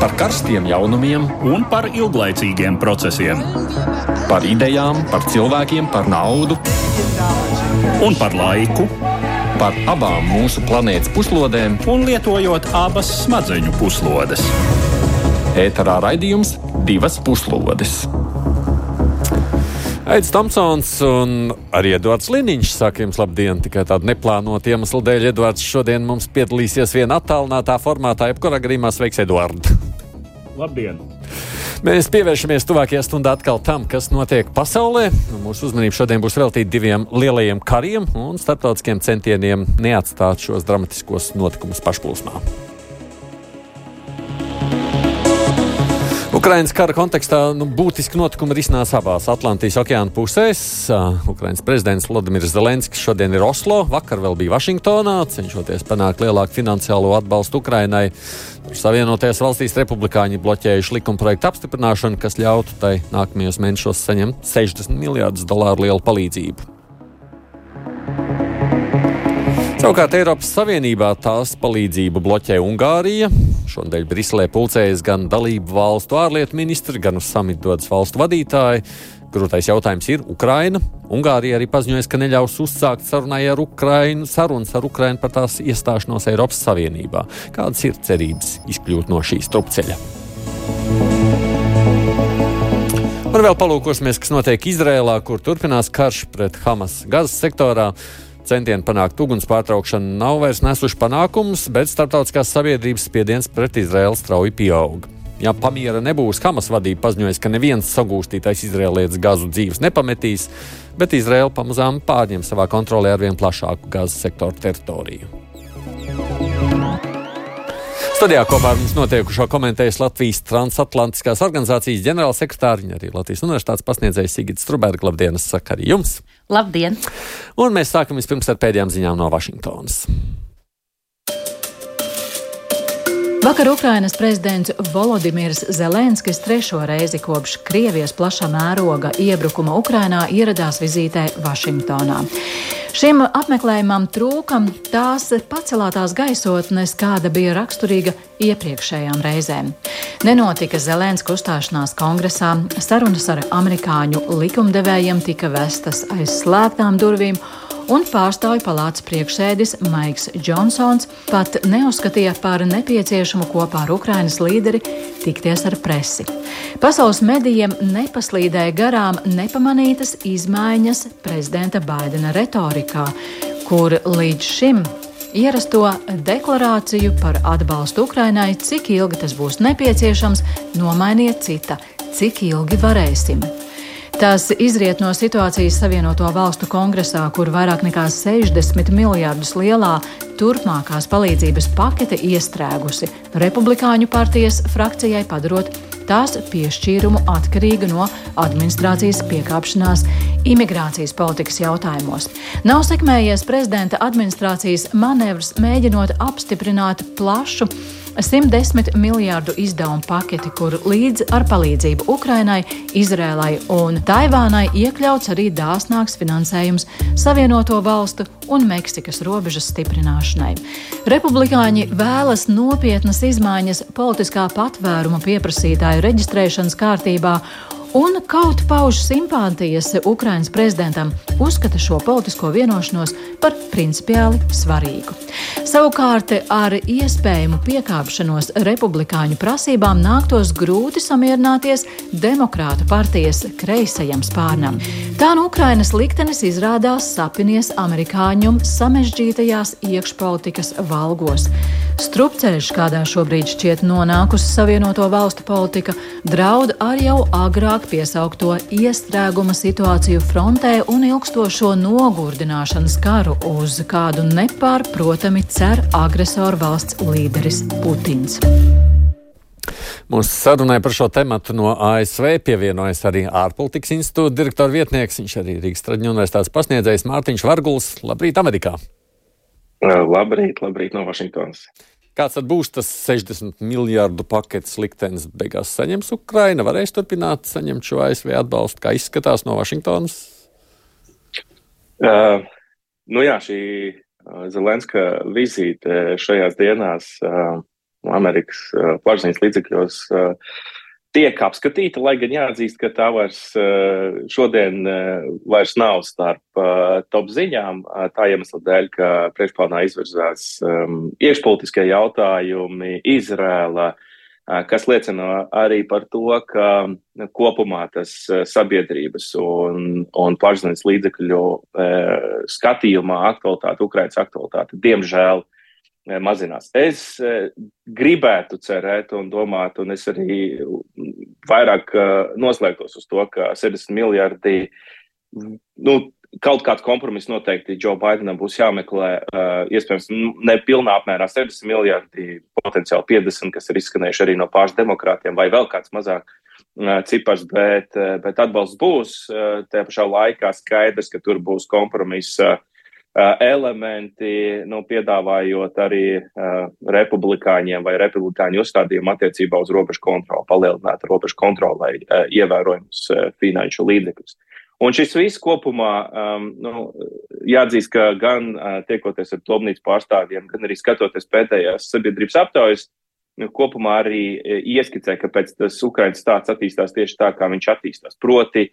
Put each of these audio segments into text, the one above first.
par karstiem jaunumiem un par ilglaicīgiem procesiem. Par idejām, par cilvēkiem, par naudu un par laiku. Par abām mūsu planētas puslodēm, un lietojot abas smadzeņu puslodes. Ēterā raidījums divas puslodes. Aits Tomsons un arī Edvards Liniņš saka jums labdien. Tikai tādu neplānotu iemeslu dēļ Edvards šodien mums piedalīsies vienā attālinātā formātā, jebkurā gadījumā sveiks Edvards. Labdien! Mēs pievēršamies tuvākajā stundā atkal tam, kas notiek pasaulē. Mūsu uzmanība šodien būs veltīta diviem lielajiem kariem un starptautiskiem centieniem neatstāt šos dramatiskos notikumus pašplūsmā. Ukraiņas kara kontekstā nu, būtiski notikumi risinās abās Atlantijas okeāna pusēs. Ukraiņas prezidents Vladimirs Zelenskis šodien ir Oslo, vakar vēl bija Vašingtonā, cenšoties panākt lielāku finansiālo atbalstu Ukraiņai. Savienotajās valstīs republikāņi bloķējuši likumprojektu apstiprināšanu, kas ļautu tai nākamajos mēnešos saņemt 60 miljardus dolāru lielu palīdzību. Savukārt Eiropas Savienībā tās palīdzību bloķē Ungārija. Šonadēļ Briselē pulcējas gan dalību valstu ārlietu ministri, gan uz samitu dodas valstu vadītāji. Grūtais jautājums ir Ukraina. Ungārija arī paziņoja, ka neļaus uzsākt sarunai ar Ukrainu, sarunas ar Ukrainu par tās iestāšanos Eiropas Savienībā. Kādas ir cerības izkļūt no šīs trupceļa? Un vēl palūkosimies, kas notiek Izrēlā, kur turpinās karš pret Hamas Gazas sektorā. Centieni panākt uguns pārtraukšanu nav vairs nesuši panākumus, bet starptautiskās sabiedrības spiediens pret Izraēlu strauji pieaug. Ja pamiera nebūs, Hamas vadība paziņoja, ka neviens sagūstītais izrēlietis gāzu dzīves nepametīs, bet Izraēla pamazām pārņem savā kontrolē arvien plašāku gāzes sektoru teritoriju. Studijā kopā ar mums notiekušo komentējas Latvijas transatlantiskās organizācijas ģenerālsekretāriņa, arī Latvijas universitātes pasniedzējs Sigits Strubērga. Labdienas saka arī jums! Labdien! Un mēs sākam vispirms ar pēdējām ziņām no Vašingtonas. Vakar Ukrainas prezidents Volodimirs Zelenskis trešo reizi kopš Krievijas plašā mēroga iebrukuma Ukrainā ieradās vizītē Vašingtonā. Šim apmeklējumam trūka tās pacelātās gaisotnes, kāda bija raksturīga iepriekšējām reizēm. Nenotika Zelenska uzstāšanās kongresā, sarunas ar amerikāņu likumdevējiem tika vestas aiz slēgtām durvīm un pārstāvju palātas priekšsēdis Maiks Džonsons pat neuzskatīja par nepieciešamu kopā ar Ukrainas līderi tikties ar presi. Pasaules medijiem nepaslīdēja garām nepamanītas izmaiņas prezidenta Baidena retorikā, kur līdz šim ierasto deklarāciju par atbalstu Ukrainai, cik ilgi tas būs nepieciešams, nomainiet cita, cik ilgi varēsim. Tas izriet no situācijas Savienoto Valstu kongresā, kur vairāk nekā 60 miljardus lielā turpmākās palīdzības pakete iestrēgusi Republikāņu partijas frakcijai padarot tās piešķīrumu atkarīga no administrācijas piekāpšanās imigrācijas politikas jautājumos. Nav sekmējies prezidenta administrācijas manevrs mēģinot apstiprināt plašu 110 miljārdu izdevumu paketi, kur līdz ar palīdzību Ukrainai, Izrēlai un Taivānai iekļauts arī dāsnāks finansējums Savienoto valstu un Meksikas robežas stiprināšanai. Republikāņi vēlas nopietnas izmaiņas politiskā patvēruma pieprasītāju reģistrēšanas kārtībā un kaut pauž simpātijas Ukraiņas prezidentam, uzskata šo politisko vienošanos par principiāli svarīgu. Savukārt ar iespējamu piekāpšanos republikāņu prasībām nāktos grūti samierināties Demokrātu partijas kreisajam spārnam. Tā nu Ukrainas liktenis izrādās sapinies amerikāņu samežģītajās iekšpolitikas valgos. Strupceļš, kādā šobrīd šķiet nonākusi Savienoto valstu politika, draud ar jau agrāk piesaukto iestrēguma situāciju frontē un ilgstošo nogurdināšanas karu, uz kādu nepārprotami cer agresoru valsts līderis Putins. Mūsu sarunai par šo tematu no ASV pievienojas arī ārpolitikas institūta direktora vietnieks, viņš arī Rīgas Traģiņu universitātes pasniedzējs Mārtiņš Varguls. Labrīt, Amerikā! Labrīt, labrīt no Vašingtonas. Kāds tad būs tas 60 miljardu paketes liktenis? Beigās saņems Ukraina, varēs turpināt saņemt šo ASV atbalstu, kā izskatās no Vašingtonas? Uh, nu jā, šī uh, Zelenska vizīte šajās dienās uh, Amerikas plašsaziņas līdzekļos tiek apskatīta, lai gan jāatzīst, ka tā vairs šodien vairs nav starp top ziņām. Tā iemesla dēļ, ka priekšplānā izvirzās iekšpolitiskie jautājumi, Izrēla, kas liecina arī par to, ka kopumā tas sabiedrības un, un plašsaziņas līdzekļu skatījumā aktualitāte, Ukrainas aktualitāte, diemžēl, mazinās. Es gribētu cerēt un domāt, un es arī vairāk noslēgtos uz to, ka 70 miljardi, nu, kaut kāds kompromiss noteikti Džo Baidenam būs jāmeklē. Iespējams, ne pilnā apmērā 70 miljardi, potenciāli 50, kas ir izskanējuši arī no pašu demokrātiem, vai vēl kāds mazāk cipars, bet, bet atbalsts būs. Tajā pašā laikā skaidrs, ka tur būs kompromisa. Uh, elementi, nu, piedāvājot arī uh, republikāņiem vai republikāņu uzstādījumu attiecībā uz robežu kontroli, palielināt robežu kontrolai uh, ievērojumus uh, finanšu līdzekļus. Un šis viss kopumā, um, nu, jāatzīst, ka gan tiekoties ar domnīcu pārstāvjiem, gan arī skatoties pēdējās sabiedrības aptaujas, nu, kopumā arī ieskicē, kāpēc tas Ukraiņas stāsts attīstās tieši tā, kā viņš attīstās. Proti,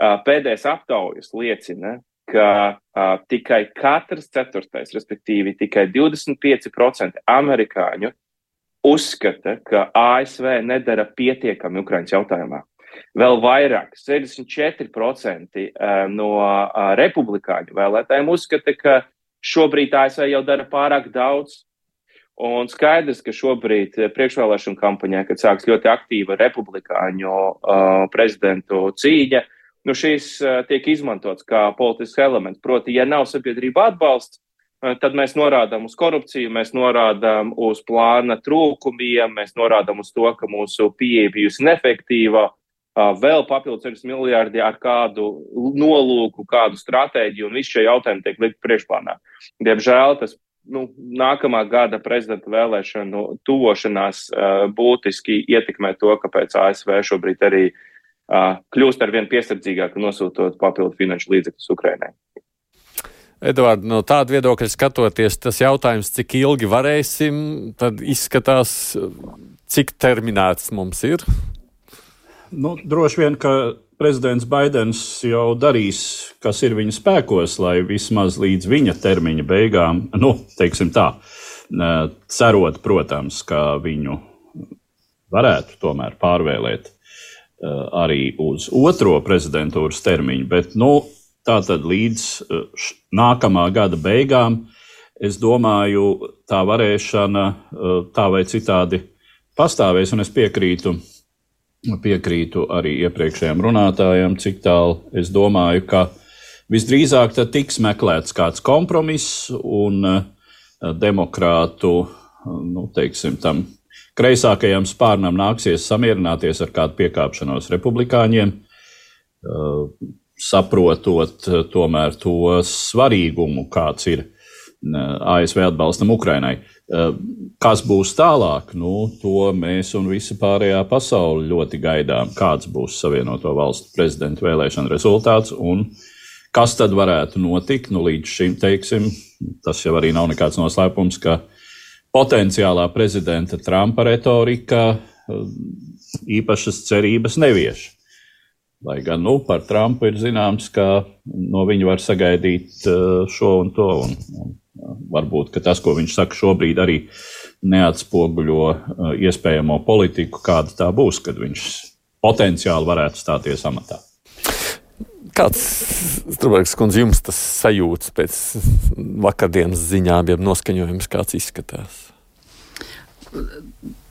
pēdējais aptaujas liecina, ka uh, tikai katrs ceturtais, respektīvi tikai 25% amerikāņu uzskata, ka ASV nedara pietiekami Ukraiņas jautājumā. Vēl vairāk, 64% eh, no republikāņu vēlētājiem uzskata, ka šobrīd ASV jau dara pārāk daudz. Un skaidrs, ka šobrīd priekšvēlēšana kampaņā, kad sāks ļoti aktīva republikāņu uh, prezidentu cīņa, nu šīs uh, tiek izmantots kā politisks elements. Proti, ja nav sabiedrība atbalsts, uh, tad mēs norādām uz korupciju, mēs norādām uz plāna trūkumiem, mēs norādām uz to, ka mūsu pieeja bijusi neefektīva, vēl papildus 6 miljardi ar kādu nolūku, kādu stratēģiju, un visi šie jautājumi tiek likt priekšplānā. Diemžēl tas nu, nākamā gada prezidenta vēlēšanu tuvošanās būtiski ietekmē to, kāpēc ASV šobrīd arī uh, kļūst ar vien piesardzīgāk nosūtot papildu finanšu līdzekļus Ukrainai. Edvards, no tāda viedokļa skatoties, tas jautājums, cik ilgi varēsim, tad izskatās, cik terminēts mums ir. Nu, droši vien, ka prezidents Baidens jau darīs, kas ir viņa spēkos, lai vismaz līdz viņa termiņa beigām, nu, teiksim tā, cerot, protams, ka viņu varētu tomēr pārvēlēt arī uz otro prezidentūras termiņu, bet, nu, tā tad līdz nākamā gada beigām, es domāju, tā varēšana tā vai citādi pastāvēs, un es piekrītu piekrītu arī iepriekšējiem runātājiem, cik tālu es domāju, ka visdrīzāk tiks meklēts kāds kompromiss un demokrātu, nu, teiksim, tam kreisākajam spārnam nāksies samierināties ar kādu piekāpšanos republikāņiem, uh, saprotot uh, tomēr to svarīgumu, kāds ir ASV atbalstam Ukrainai. Eh, kas būs tālāk, nu, to mēs un visa pārējā pasaule ļoti gaidām. Kāds būs Savienoto Valstu prezidenta vēlēšana rezultāts un kas tad varētu notikt? Nu, līdz šim, teiksim, tas jau arī nav nekāds noslēpums, ka potenciālā prezidenta Trumpa retorika eh, īpašas cerības nevieš. Lai gan nu, par Trumpu ir zināms, ka no viņa var sagaidīt eh, šo un to. Un, un Varbūt tas, ko viņš saka šobrīd, arī neatspoguļo iespējamo politiku, kāda tā būs, kad viņš potenciāli varētu stāties amatā. Kāds, Strunke, kundze, jums tas sajūts pēc vakardienas ziņām, jeb noskaņojums, kāds izskatās?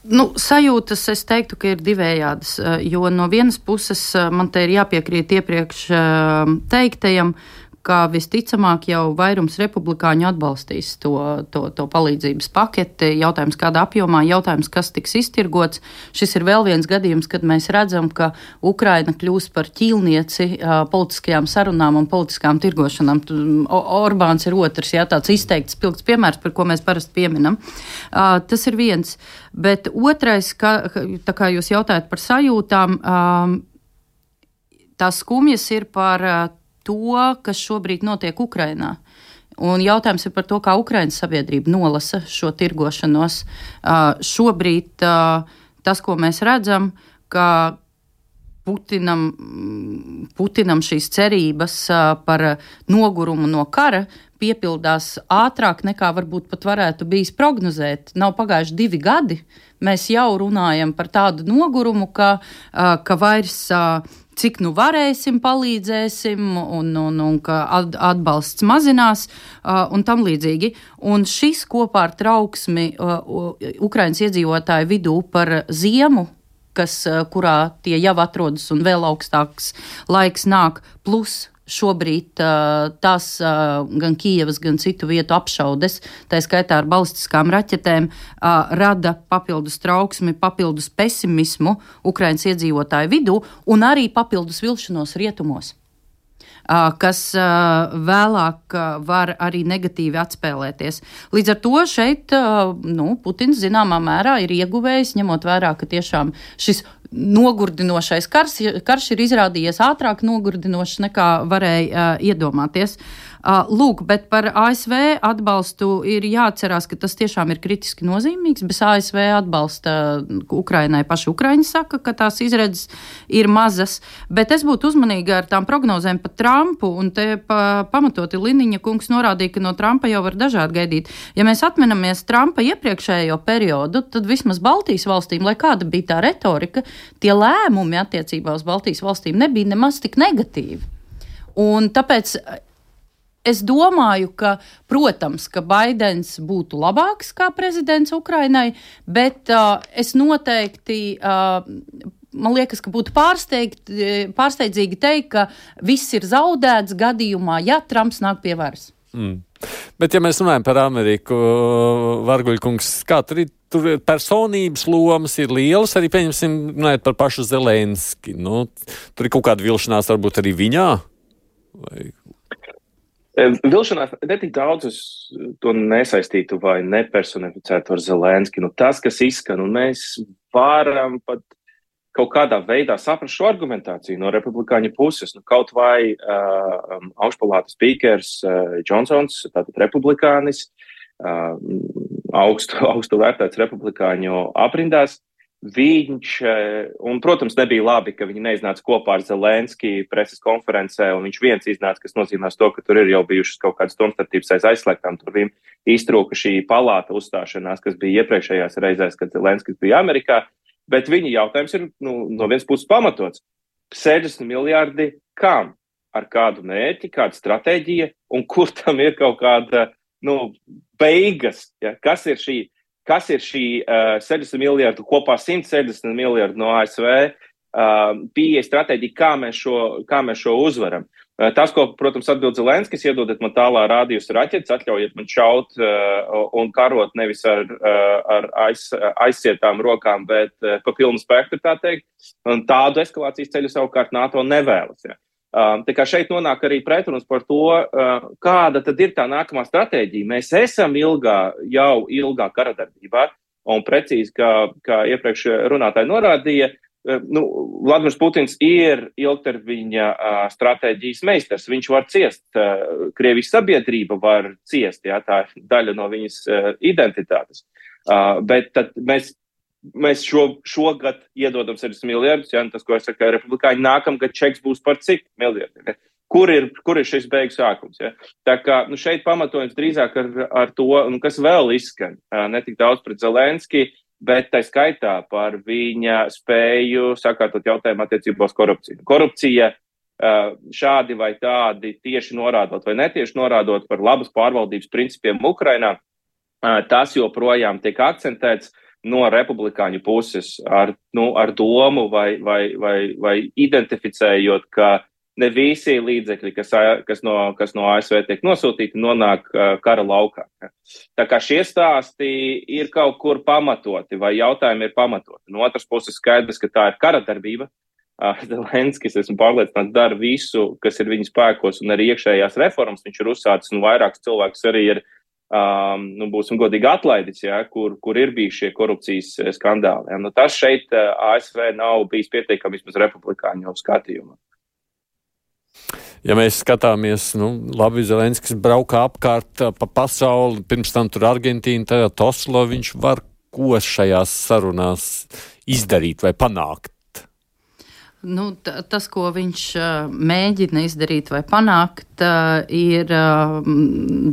Nu, sajūtas, es teiktu, ka ir divējādas. Uh, jo no vienas puses uh, man te ir jāpiekrīt iepriekš teiktajam, uh, ka visticamāk jau vairums republikāņu atbalstīs to, to, to palīdzības paketi. Jautājums, kādā apjomā, jautājums, kas tiks iztirgots. Šis ir vēl viens gadījums, kad mēs redzam, ka Ukraina kļūs par ķīlnieci politiskajām sarunām un politiskām tirgošanām. Orbāns ir otrs, jā, tāds izteikts pilns piemērs, par ko mēs parasti pieminam. Tas ir viens. Bet otrais, ka, tā kā jūs jautājat par sajūtām, tās skumjas ir par to, kas šobrīd notiek Ukrainā. Un jautājums ir par to, kā Ukraiņas sabiedrība nolasa šo tirgošanos. Šobrīd tas, ko mēs redzam, ka Putinam, Putinam šīs cerības par nogurumu no kara piepildās ātrāk nekā varbūt pat varētu bijis prognozēt. Nav pagājuši divi gadi. Mēs jau runājam par tādu nogurumu, ka, ka vairs cik nu varēsim, palīdzēsim, un, un, un ka atbalsts mazinās, un tam līdzīgi. Un šis kopā ar trauksmi Ukraiņas iedzīvotāju vidū par ziemu kas, kurā tie jau atrodas un vēl augstāks laiks nāk, plus šobrīd tās gan Kijavas, gan citu vietu apšaudes, tā skaitā ar balistiskām raķetēm, rada papildus trauksmi, papildus pesimismu Ukraiņas iedzīvotāju vidū un arī papildus vilšanos rietumos kas vēlāk var arī negatīvi atspēlēties. Līdz ar to šeit nu, Putins zināmā mērā ir ieguvējis, ņemot vērā, ka tiešām šis nogurdinošais kars, karš ir izrādījies ātrāk nogurdinošs nekā varēja uh, iedomāties. Uh, Lūk, bet par ASV atbalstu ir jāatcerās, ka tas tiešām ir kritiski nozīmīgs. Bez ASV atbalsta Ukrainai paši Ukraiņi saka, ka tās izredzes ir mazas, bet es būtu uzmanīga ar tām prognozēm par Trumpu, un te pa, pamatoti Liniņa kungs norādīja, ka no Trumpa jau var dažādi gaidīt. Ja mēs atminamies Trumpa iepriekšējo periodu, tad vismaz Baltijas valstīm, lai kāda bija tā retorika, tie lēmumi attiecībā uz Baltijas valstīm nebija nemaz tik negatīvi. Un tāpēc Es domāju, ka, protams, ka Baidens būtu labāks kā prezidents Ukrainai, bet uh, es noteikti. Uh, Man liekas, ka būtu pārsteidzīgi teikt, ka viss ir zaudēts gadījumā, ja Trumps nāk pie varas. Mm. Bet, ja mēs runājam par Ameriku, Varguļkungs, kā tur ir, tur personības lomas ir lielas, arī, pieņemsim, runājot par pašu Zelenski. Nu, tur ir kaut kāda vilšanās varbūt arī viņā? Vai Vilšanās netik daudz es to nesaistītu vai nepersonificētu ar Zelenski. Nu, tas, kas izskan, un mēs varam pat kaut kādā veidā saprast šo argumentāciju no republikāņu puses. Nu, kaut vai uh, augšpalātas spīkers uh, Džonsons, tātad republikānis, uh, augstu, augstu vērtēts republikāņu aprindās, Viņš, eh, un, protams, nebija labi, ka viņi neiznāca kopā ar Zelenski preses konferencē, un viņš viens iznāca, kas nozīmē to, ka tur ir jau bijušas kaut kādas domstarpības aiz aizslēgtām durvīm. Iztrūka šī palāta uzstāšanās, kas bija iepriekšējās reizēs, kad Zelenskis bija Amerikā, bet viņa jautājums ir nu, no vienas puses pamatots. 60 miljardi kam? Ar kādu mērķi, kāda stratēģija, un kur tam ir kaut kāda nu, beigas? Ja? Kas ir šī? Kas ir šī uh, 60 miljardu, kopā 160 miljardu no ASV uh, pieeja stratēģija, kā mēs šo, kā mēs šo uzvaram. Uh, tas, ko, protams, atbild Zelenskis, iedodat man tālā rādījus raķetes, atļaujiet man šaut uh, un karot nevis ar, uh, ar aiz, aizsietām rokām, bet uh, pa pilnu spektru, tā teikt. Un tādu eskalācijas ceļu savukārt NATO nevēlas. Ja. Um, tā kā šeit nonāk arī pretrunas par to, uh, kāda tad ir tā nākamā stratēģija. Mēs esam ilgā, jau ilgā kara darbībā, un precīzi, kā, kā iepriekš runātāji norādīja, uh, nu, Vladimirs Putins ir ilgtermiņa uh, stratēģijas meistars. Viņš var ciest, Krievijas sabiedrība var ciest, jā, tā ir daļa no viņas identitātes. Bet tad mēs mēs šo, šogad iedodam 60 miljardus, ja tas, ko es saku, republikāņi nākamgad čeks būs par cik miljardiem. Ja? Kur ir, kur ir šis beigu sākums? Ja? Tā kā nu, šeit pamatojums drīzāk ar, ar to, nu, kas vēl izskan, ne tik daudz pret Zelenski, bet tā skaitā par viņa spēju sakārtot jautājumu attiecībā uz korupciju. Korupcija šādi vai tādi tieši norādot vai netieši norādot par labas pārvaldības principiem Ukrainā, tas joprojām tiek akcentēts no republikāņu puses ar, nu, ar domu vai, vai, vai, vai identificējot, ka ne visi līdzekļi, kas, kas, no, kas no ASV tiek nosūtīti, nonāk kara laukā. Tā kā šie stāsti ir kaut kur pamatoti, vai jautājumi ir pamatoti. No otras puses, skaidrs, ka tā ir kara darbība. Zelenskis, esmu pārliecināts, dara visu, kas ir viņa spēkos, un arī iekšējās reformas viņš ir uzsācis, un vairākus cilvēkus arī ir um, nu, būsim godīgi atlaidis, ja, kur, kur ir bijuši šie korupcijas eh, skandāli. Ja. Nu, tas šeit uh, ASV nav bijis pietiekami vismaz republikāņu skatījumā. ja mēs skatāmies, nu, labi, Zelenskis brauka apkārt pa pasauli, pirms tam tur Argentīna, tagad Oslo, viņš var ko šajās sarunās izdarīt vai panākt? Nu, tas, ko viņš mēģina izdarīt vai panākt, ir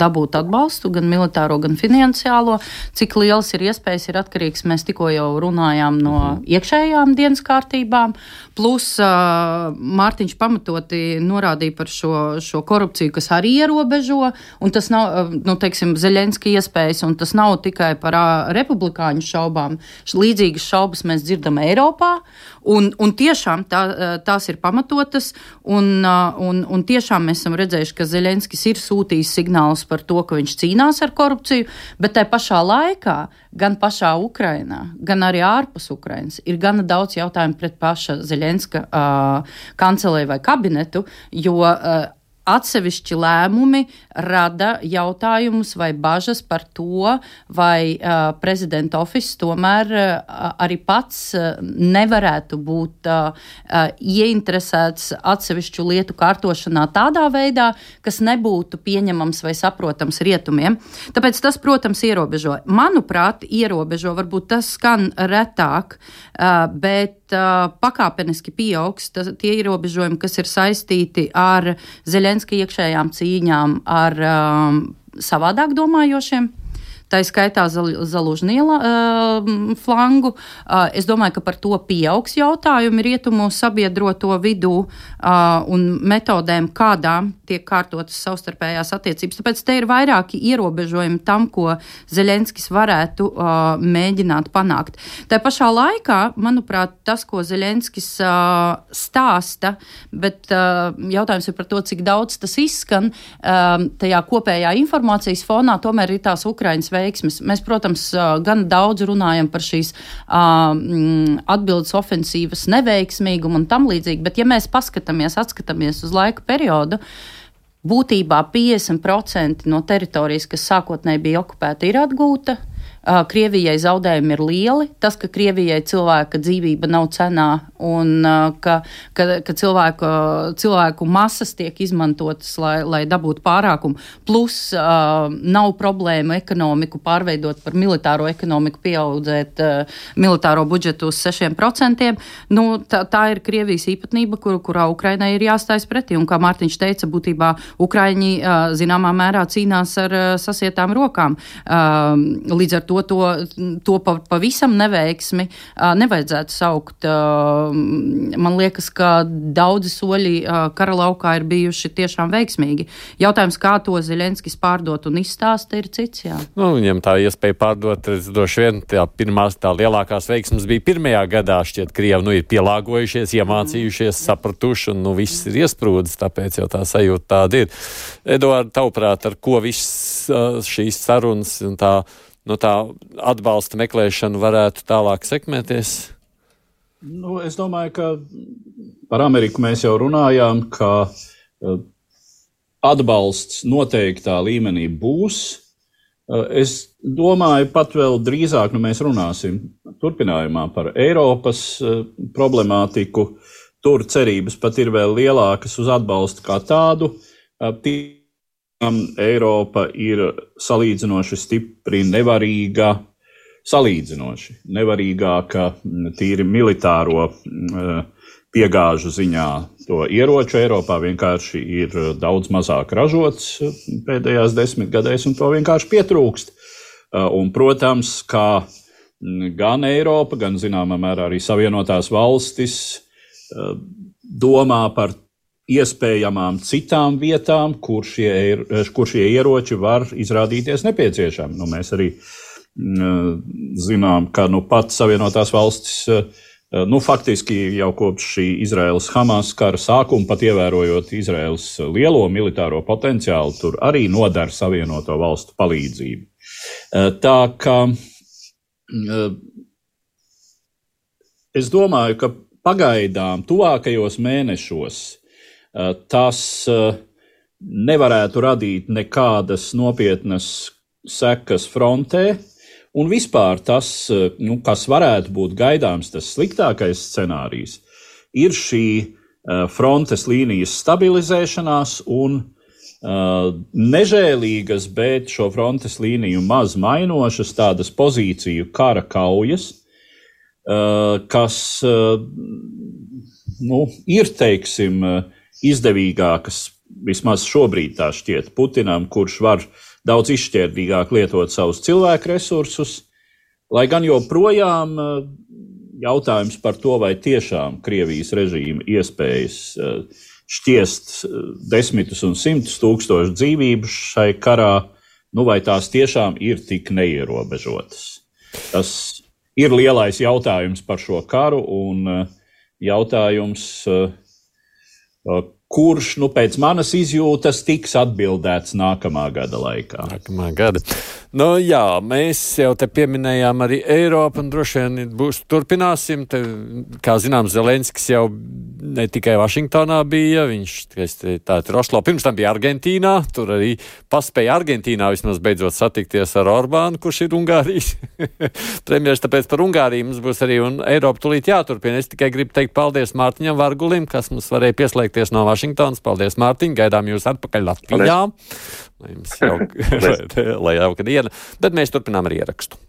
dabūt atbalstu, gan militāro, gan finansiālo. Cik liels ir iespējas, ir atkarīgs. Mēs tikko jau runājām no mhm. iekšējām dienas kārtībām. Plus Mārtiņš pamatoti norādīja par šo, šo korupciju, kas arī ierobežo. Tas nav, nu, teiksim, Zeļenska iespējas, un tas nav tikai par republikāņu šaubām. Līdzīgas šaubas mēs dzirdam Eiropā. Un, un tiešām tā, tās ir pamatotas, un, un, un tiešām mēs esam redzējuši, ka Zelenskis ir sūtījis signālus par to, ka viņš cīnās ar korupciju, bet tai pašā laikā gan pašā Ukrainā, gan arī ārpus Ukrainas ir gana daudz jautājumu pret paša Zelenska uh, kancelēju vai kabinetu, jo uh, atsevišķi lēmumi rada jautājumus vai bažas par to, vai uh, prezidenta ofis tomēr uh, arī pats uh, nevarētu būt uh, uh, ieinteresēts atsevišķu lietu kārtošanā tādā veidā, kas nebūtu pieņemams vai saprotams rietumiem. Tāpēc tas, protams, ierobežo. Manuprāt, ierobežo, varbūt tas skan retāk, uh, bet uh, pakāpeniski pieaugs. Tas, tie ierobežojumi, kas ir saistīti ar Zelenska iekšējām cīņām ar um, savādāk domājošiem tā skaitā Zalužniela uh, flangu. Uh, es domāju, ka par to pieaugs jautājumi rietumu sabiedroto vidū uh, un metodēm, kādām tiek kārtotas savstarpējās attiecības. Tāpēc te ir vairāki ierobežojumi tam, ko Zelenskis varētu uh, mēģināt panākt. Tā pašā laikā, manuprāt, tas, ko Zelenskis uh, stāsta, bet uh, jautājums ir par to, cik daudz tas izskan uh, tajā kopējā informācijas fonā, tomēr ir tās Ukrainas veiksmes. Mēs, protams, gan daudz runājam par šīs uh, atbildes ofensīvas neveiksmīgumu un tam līdzīgi, bet ja mēs paskatāmies, atskatāmies uz laika periodu, būtībā 50% no teritorijas, kas sākotnēji bija okupēta, ir atgūta. Krievijai zaudējumi ir lieli. Tas, ka Krievijai cilvēka dzīvība nav cenā un ka, ka, ka cilvēku, cilvēku masas tiek izmantotas, lai, lai dabūtu pārākumu, plus uh, nav problēma ekonomiku pārveidot par militāro ekonomiku, pieaudzēt uh, militāro budžetu uz 6%. Nu, tā, tā ir Krievijas īpatnība, kur, kurā Ukrainai ir jāstājas pretī. Un, kā Mārtiņš teica, būtībā Ukraiņi uh, zināmā mērā cīnās ar uh, sasietām rokām. Uh, līdz ar to to, to pavisam neveiksmi nevajadzētu saukt. Man liekas, ka daudzi soļi kara laukā ir bijuši tiešām veiksmīgi. Jautājums, kā to Zelenskis pārdot un izstāsta, ir cits. Jā. Nu, viņam tā iespēja pārdot, droši vien tā pirmās, tā lielākās veiksmes bija pirmajā gadā. Šķiet, Krievi nu, ir pielāgojušies, iemācījušies, mm. sapratuši, un nu, viss ir iesprūdis, tāpēc jau tā sajūta tāda ir. Eduārds, tavuprāt, ar ko viss šīs sarunas un tā no tā atbalsta meklēšana varētu tālāk sekmēties? Nu, es domāju, ka par Ameriku mēs jau runājām, ka uh, atbalsts noteiktā līmenī būs. Uh, es domāju, pat vēl drīzāk nu, mēs runāsim turpinājumā par Eiropas uh, problemātiku. Tur cerības pat ir vēl lielākas uz atbalstu kā tādu. Eiropa ir salīdzinoši stipri nevarīga, salīdzinoši nevarīgāka tīri militāro mm, piegāžu ziņā. To ieroču Eiropā vienkārši ir daudz mazāk ražots pēdējās desmitgadēs, un to vienkārši pietrūkst. Un, protams, kā gan Eiropa, gan zināmā mērā arī Savienotās valstis domā par iespējamām citām vietām, kur šie, kur šie ieroči var izrādīties nepieciešami. Nu, mēs arī mm, zinām, ka nu, pat Savienotās valstis. Nu, faktiski jau kopš šī Izraels-Hamas kara sākuma, pat ievērojot Izraels lielo militāro potenciālu, tur arī nodara Savienoto valstu palīdzību. Tā kā es domāju, ka pagaidām, tuvākajos mēnešos, Eh, tas eh, nevarētu radīt nekādas nopietnas sekas frontē. Un vispār tas, eh, nu, kas varētu būt gaidāms, tas sliktākais scenārijs, ir šī frontes līnijas stabilizēšanās un nežēlīgas, bet šo frontes līniju maz mainošas tādas pozīciju kara kaujas, kas nu, ir, teiksim, izdevīgākas, vismaz šobrīd tā šķiet, Putinam, kurš var daudz izšķērdīgāk lietot savus cilvēku resursus, lai gan joprojām jautājums par to, vai tiešām Krievijas režīma iespējas šķiest desmitus un simtus tūkstošu dzīvību šai karā, nu vai tās tiešām ir tik neierobežotas. Tas ir lielais jautājums par šo karu un jautājums, kurš, nu, pēc manas izjūtas, tiks atbildēts nākamā gada laikā. Nākamā gada. Nu, jā, mēs jau te pieminējām arī Eiropu, un droši vien būs turpināsim. Te, kā zināms, Zelenskis jau ne tikai Vašingtonā bija, viņš tā ir Oslo, pirms tam bija Argentīnā, tur arī paspēja Argentīnā vismaz beidzot satikties ar Orbānu, kurš ir Ungārijas premjeras, tāpēc par Ungāriju mums būs arī un Eiropa tulīt jāturpina. Es tikai gribu teikt paldies Mārtiņam Vargulim, kas mums varēja pieslēgties no Vašingtonas. Paldies, Mārtiņ, gaidām jūs atpakaļ Latvijā. Lai jums jauka, lai jauka diena, bet mēs turpinām ar ierakstu.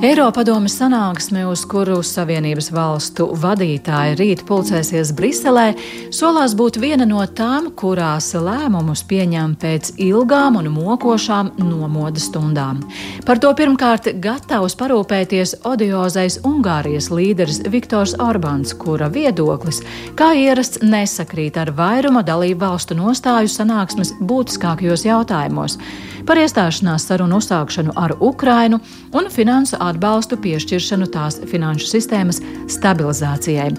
Eiropadomes sanāksme, uz kuru Savienības valstu vadītāji rīt pulcēsies Briselē, solās būt viena no tām, kurās lēmumus pieņem pēc ilgām un mokošām nomodas stundām. Par to pirmkārt gatavs parūpēties odiozais Ungārijas līderis Viktors Orbāns, kura viedoklis, kā ierasts, nesakrīt ar vairuma dalību valstu nostāju sanāksmes būtiskākajos jautājumos par iestāšanās sarunu uzsākšanu ar Ukrainu un finansu atbalstu piešķiršanu tās finanšu sistēmas stabilizācijai.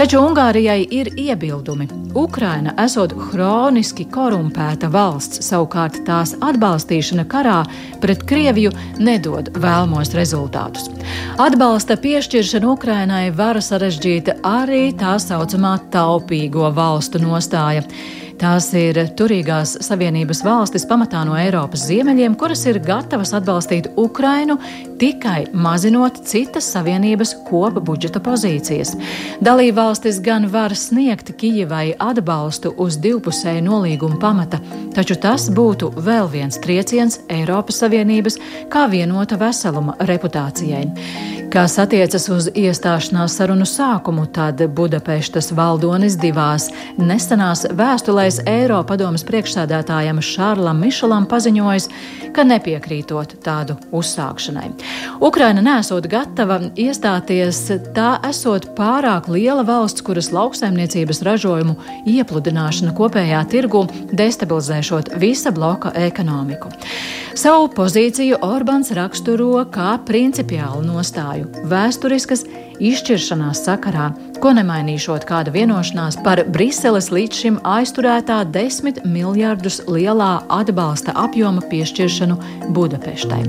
Taču Ungārijai ir iebildumi. Ukraina esot hroniski korumpēta valsts, savukārt tās atbalstīšana karā pret Krieviju nedod vēlamos rezultātus. Atbalsta piešķiršana Ukrainai var sarežģīt arī tā saucamā taupīgo valstu nostāja. Tās ir turīgās savienības valstis pamatā no Eiropas ziemeļiem, kuras ir gatavas atbalstīt Ukrainu tikai mazinot citas savienības kopa budžeta pozīcijas. Dalībvalstis gan var sniegt Kijivai atbalstu uz divpusēju nolīgumu pamata, taču tas būtu vēl viens trieciens Eiropas Savienības kā vienota veseluma reputācijai. Kas attiecas uz iestāšanās sarunu sākumu, tad Budapeštas valdonis divās nesenās vēstulēs Eiropadomas priekšsēdētājam Šārlam Mišelam paziņojis, ka nepiekrītot tādu uzsākšanai. Ukraina nesot gatava iestāties, tā esot pārāk liela valsts, kuras lauksaimniecības ražojumu iepludināšana kopējā tirgu destabilizēšot visa bloka ekonomiku. Savu pozīciju Orbāns raksturo kā principiālu nostāju vēsturiskas izšķiršanās sakarā, ko nemainīšot kāda vienošanās par Briseles līdz šim aizturētā desmit miljardus lielā atbalsta apjoma piešķiršanu Budapeštai.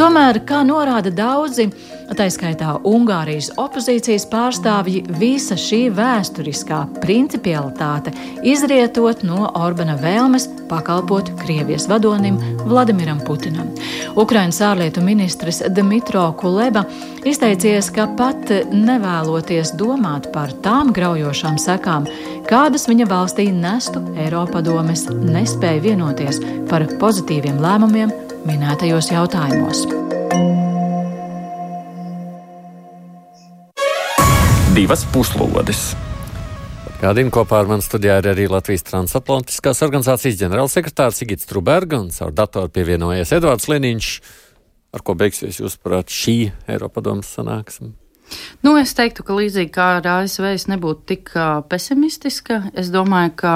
Tomēr, kā norāda daudzi, Tā skaitā Ungārijas opozīcijas pārstāvji visa šī vēsturiskā principialitāte izrietot no Orbana vēlmes pakalpot Krievijas vadonim Vladimiram Putinam. Ukrainas ārlietu ministrs Dmitro Kuleba izteicies, ka pat nevēloties domāt par tām graujošām sekām, kādas viņa valstī nestu Eiropadomes, nespēja vienoties par pozitīviem lēmumiem minētajos jautājumos. divas puslodes. Gādījumā kopā ar mani studijā ir arī Latvijas transatlantiskās organizācijas ģenerālsekretārs Igits Truberga un caur datoru pievienojies Edvards Liniņš. Ar ko beigsies, jūsuprāt, šī Eiropadomas sanāksme? Nu, es teiktu, ka līdzīgi kā ar ASV es nebūtu tik pesimistiska. Es domāju, ka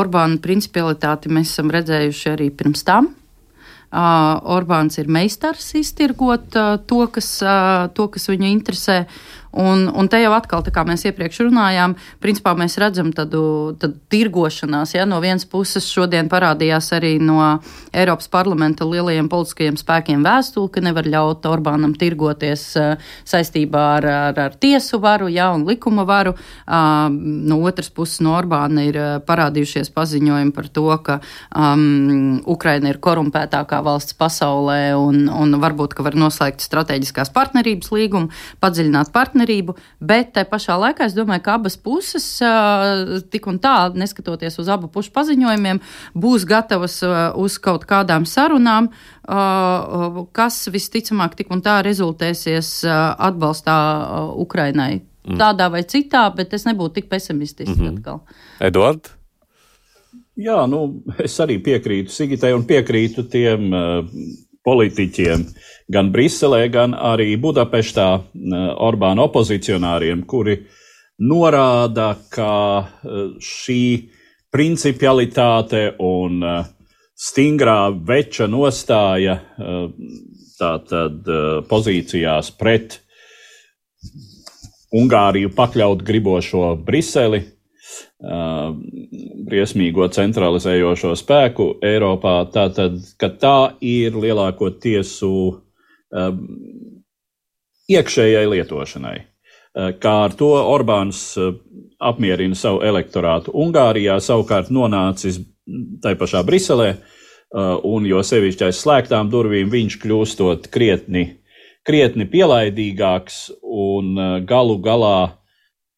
Orbāna principialitāti mēs esam redzējuši arī pirms tam. Uh, Orbāns ir meistars iztirgot uh, to, kas, uh, to, kas viņu interesē. Un, un te jau atkal, kā mēs iepriekš runājām, principā mēs redzam tādu, tādu tirgošanās. Ja? No vienas puses šodien parādījās arī no Eiropas parlamenta lielajiem politiskajiem spēkiem vēstuli, ka nevar ļaut Orbānam tirgoties uh, saistībā ar, ar, ar tiesu varu ja, un likuma varu. Uh, no otras puses no Orbāna ir uh, parādījušies paziņojumi par to, ka um, Ukraina ir korumpētākā valsts pasaulē un, un varbūt, var noslēgt strateģiskās partnerības līgumu, padziļināt partnerības partnerību, bet tai pašā laikā es domāju, ka abas puses, tik un tā, neskatoties uz abu pušu paziņojumiem, būs gatavas uz kaut kādām sarunām, kas visticamāk tik un tā rezultēsies atbalstā Ukrainai. Mm. Tādā vai citā, bet es nebūtu tik pesimistisks mm -hmm. atkal. Eduards? Jā, nu, es arī piekrītu Sigitai un piekrītu tiem uh, politiķiem, gan Briselē, gan arī Budapeštā, Orbāna opozicionāriem, kuri norāda, ka e, šī principialitāte un e, stingrā veča nostāja e, tātad pozīcijās pret Ungāriju pakļaut gribošo Briseli briesmīgo centralizējošo spēku Eiropā, tātad, ka tā ir lielāko tiesu iekšējai lietošanai. Kā ar to Orbāns apmierina savu elektorātu Ungārijā, savukārt nonācis tai pašā Briselē, un jo sevišķi aiz slēgtām durvīm viņš kļūstot krietni, krietni pielaidīgāks un galu galā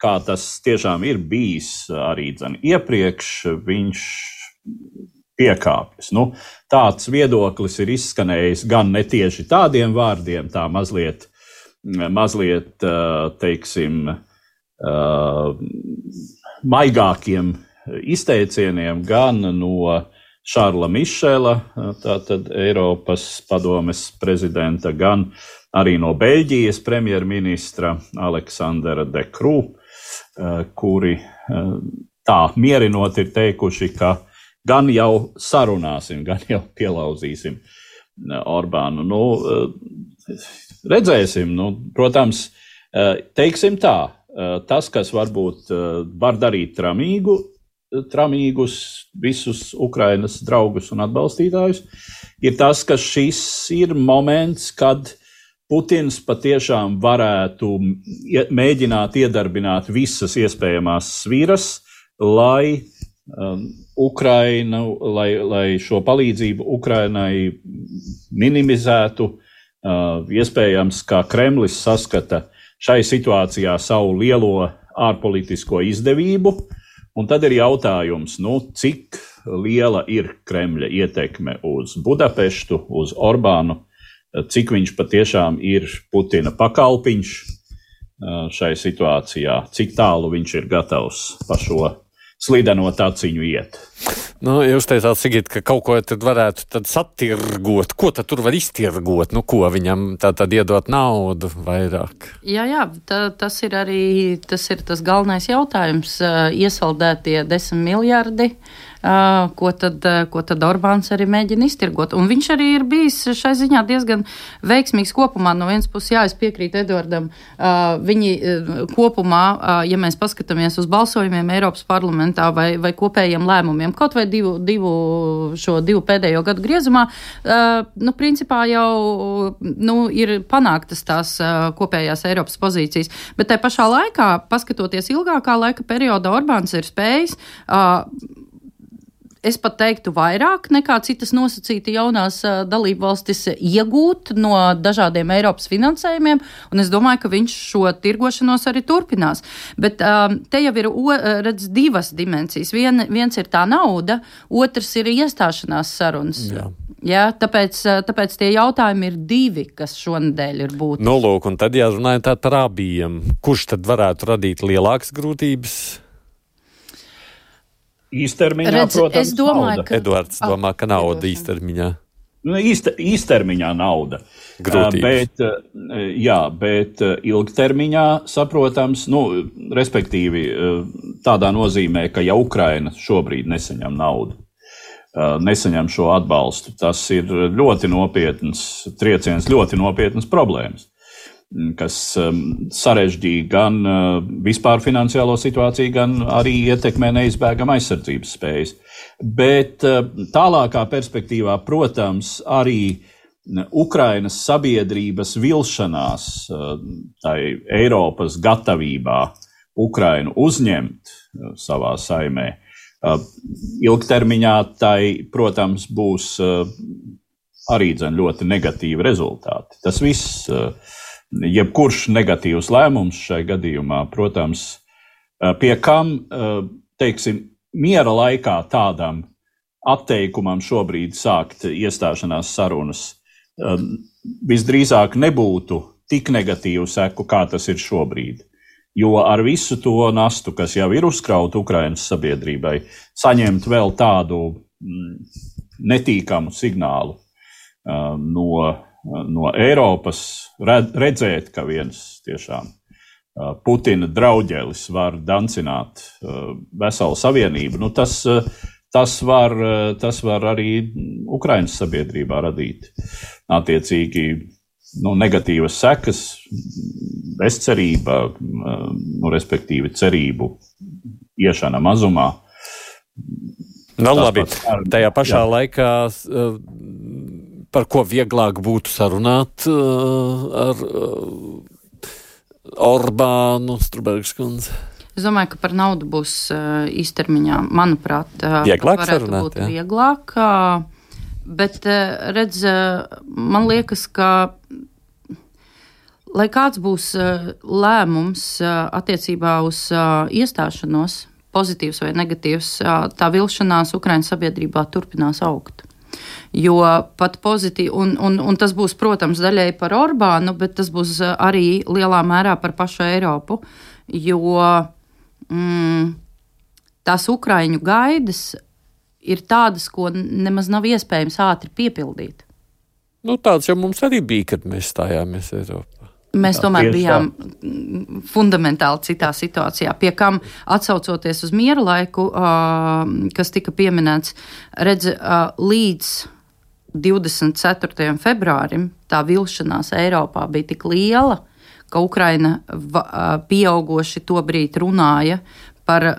kā tas tiešām ir bijis arī dzen, iepriekš, viņš piekāpjas. Nu, tāds viedoklis ir izskanējis gan ne tieši tādiem vārdiem, tā mazliet, mazliet teiksim, maigākiem izteicieniem, gan no Šārla Mišela, tātad Eiropas padomes prezidenta, gan arī no Beļģijas premjerministra Aleksandra De Krū Eh, kuri eh, tā mierinot ir teikuši, ka gan jau sarunāsim, gan jau pielauzīsim eh, Orbānu. Nu, redzēsim, nu, protams, teiksim tā, tas, kas varbūt var darīt tramīgu, tramīgus visus Ukrainas draugus un atbalstītājus, ir tas, ka šis ir moments, kad Putins patiešām varētu mēģināt iedarbināt visas iespējamās sviras, lai um, Ukrainu, lai, lai šo palīdzību Ukrainai minimizētu. Uh, iespējams, ka Kremlis saskata šai situācijā savu lielo ārpolitisko izdevību, un tad ir jautājums, nu, cik liela ir Kremļa ietekme uz Budapeštu, uz Orbānu cik viņš patiešām ir Putina pakalpiņš šai situācijā, cik tālu viņš ir gatavs pa šo slideno taciņu iet. Nu, jūs teicāt, Sigit, ka kaut ko tad varētu tad satirgot. Ko tad tur var iztirgot? Nu, ko viņam tā tad iedot naudu vairāk? Jā, jā, tā, tas ir arī tas, ir tas galvenais jautājums. Iesaldētie desmit miljardi. Uh, ko tad, ko tad Orbāns arī mēģina iztirgot. Un viņš arī ir bijis šai ziņā diezgan veiksmīgs kopumā. No vienas puses, jā, es piekrītu Edvardam, viņi kopumā, ja mēs paskatāmies uz balsojumiem Eiropas parlamentā vai, vai kopējiem lēmumiem, kaut vai divu, divu šo divu pēdējo gadu griezumā, nu, principā jau nu, ir panāktas tās kopējās Eiropas pozīcijas. Bet tajā pašā laikā, paskatoties ilgākā laika periodā, Orbāns ir spējis es pat teiktu, vairāk nekā citas nosacīti jaunās dalību valstis iegūt no dažādiem Eiropas finansējumiem, un es domāju, ka viņš šo tirgošanos arī turpinās. Bet um, te jau ir redz, divas dimensijas. Vien, viens ir tā nauda, otrs ir iestāšanās sarunas. Jā. Jā, tāpēc, tāpēc tie jautājumi ir divi, kas šonadēļ ir būtiski. Nu, lūk, un tad, ja runājam par abiem, kurš tad varētu radīt lielākas grūtības? Īstermiņā, Redz, protams, es domāju, nauda. ka Edvards ah, domā, ka nauda īstermiņā. Nu, īster, īstermiņā nauda. Grūtības. Bet, jā, bet ilgtermiņā saprotams, nu, respektīvi tādā nozīmē, ka ja Ukraina šobrīd nesaņem naudu, nesaņem šo atbalstu, tas ir ļoti nopietns trieciens, ļoti nopietnas problēmas. Mm, kas um, sarežģīja gan uh, vispār finansiālo situāciju, gan arī ietekmē neizbēgam aizsardzības spējas. Bet uh, tālākā perspektīvā, protams, arī mm, Ukrainas sabiedrības vilšanās, uh, tai Eiropas gatavībā Ukrainu uzņemt savā saimē, ilgtermiņā tai, protams, būs arī ļoti negatīvi rezultāti. Tas viss jebkurš negatīvs lēmums šai gadījumā, protams, pie kam, teiksim, miera laikā tādam atteikumam šobrīd sākt iestāšanās sarunas visdrīzāk nebūtu tik negatīvu seku, kā tas ir šobrīd. Jo ar visu to nastu, kas jau ir uzkrauta Ukraiņas sabiedrībai, saņemt vēl tādu mm, netīkamu signālu no, no Eiropas, redzēt, ka viens tiešām Putina draugs var dancināt veselu savienību, nu, tas, tas, var, tas var arī Ukraiņas sabiedrībā radīt attiecīgi nu, negatīvas sekas, bezcerība, nu, respektīvi cerību iešana mazumā. Nu, labi. Tajā pašā jā. laikā par ko vieglāk būtu sarunāt eh, ar eh, Orbānu, Strubergs kundze? Es domāju, ka par naudu būs īstermiņā, manuprāt, vieglāk sarunāt. Būt jā. vieglāk, bet redz, man liekas, ka lai kāds būs lēmums attiecībā uz iestāšanos, pozitīvs vai negatīvs, tā vilšanās Ukraiņas sabiedrībā turpinās augt. Jo pat pozitīvi, un, un, un tas būs, protams, daļēji par Orbānu, bet tas būs arī lielā mērā par pašu Eiropu. Jo mm, tās Ukraiņu gaidas ir tādas, ko nemaz nav iespējams ātri piepildīt. Nu, tāds jau mums arī bija, kad mēs stājāmies Eiropā. Mēs tomēr bijām fundamentāli citā situācijā, pie kam atsaucoties uz miera laiku, kas tika pieminēts, redz, līdz 24. februārim tā vilšanās Eiropā bija tik liela, ka Ukraina pieaugoši to brīdi runāja par uh,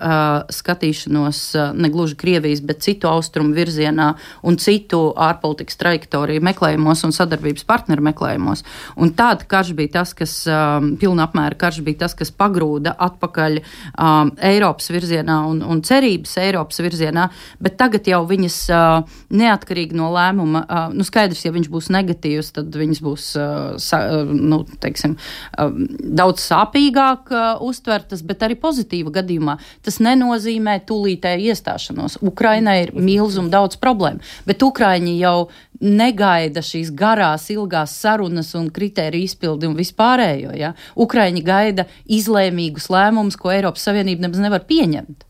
skatīšanos uh, ne gluži Krievijas, bet citu austrumu virzienā un citu ārpolitikas trajektoriju meklējumos un sadarbības partneru meklējumos. Un tāda karš bija tas, kas um, pilna apmēra karš bija tas, kas pagrūda atpakaļ um, Eiropas virzienā un, un cerības Eiropas virzienā, bet tagad jau viņas uh, neatkarīgi no lēmuma, uh, nu skaidrs, ja viņš būs negatīvs, tad viņas būs uh, sa, uh, nu, teiksim, uh, daudz sāpīgāk uh, uztvertas, bet arī pozitīva gadījumā Tas nenozīmē tūlītēju iestāšanos. Ukrainai ir milzum daudz problēmu, bet Ukraiņi jau negaida šīs garās, ilgās sarunas un kritēriju izpildi un vispārējo. Ja? Ukraiņi gaida izlēmīgus lēmumus, ko Eiropas Savienība nemaz nevar pieņemt.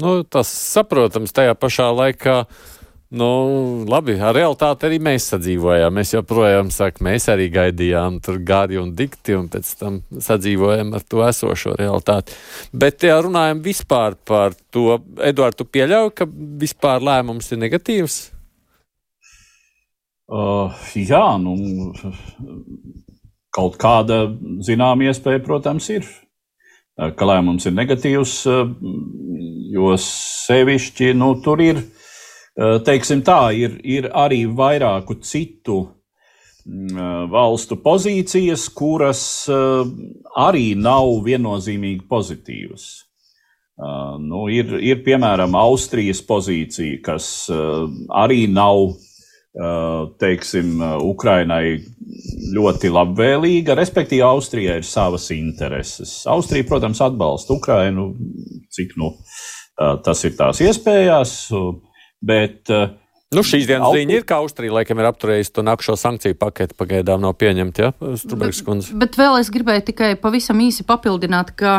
Nu, tas saprotams tajā pašā laikā. Nu, labi, ar realitāti arī mēs sadzīvojām. Mēs joprojām sakām, mēs arī gaidījām tur gadi un dikti, un pēc tam sadzīvojam ar to esošo realitāti. Bet, ja runājam vispār par to, Eduard, tu pieļauj, ka vispār lēmums ir negatīvs? Uh, jā, nu, kaut kāda zināma iespēja, protams, ir. Ka lēmums ir negatīvs, jo sevišķi nu, tur ir teiksim tā, ir, ir arī vairāku citu mm, eh, valstu pozīcijas, kuras eh, arī nav viennozīmīgi pozitīvas. Nu, ir, ir piemēram Austrijas pozīcija, kas arī nav teiksim, Ukrainai ļoti labvēlīga, respektīvi Austrijai ir savas intereses. Austrija, protams, atbalsta Ukrainu, cik nu, tas ir tās iespējas. Bet, uh, Nu, šīs dienas Augu... ziņa ir, ka Austrija laikam ir apturējusi to nākamo sankciju paketi, pagaidām nav pieņemta. Ja? Bet, bet vēl es gribēju tikai pavisam īsi papildināt, ka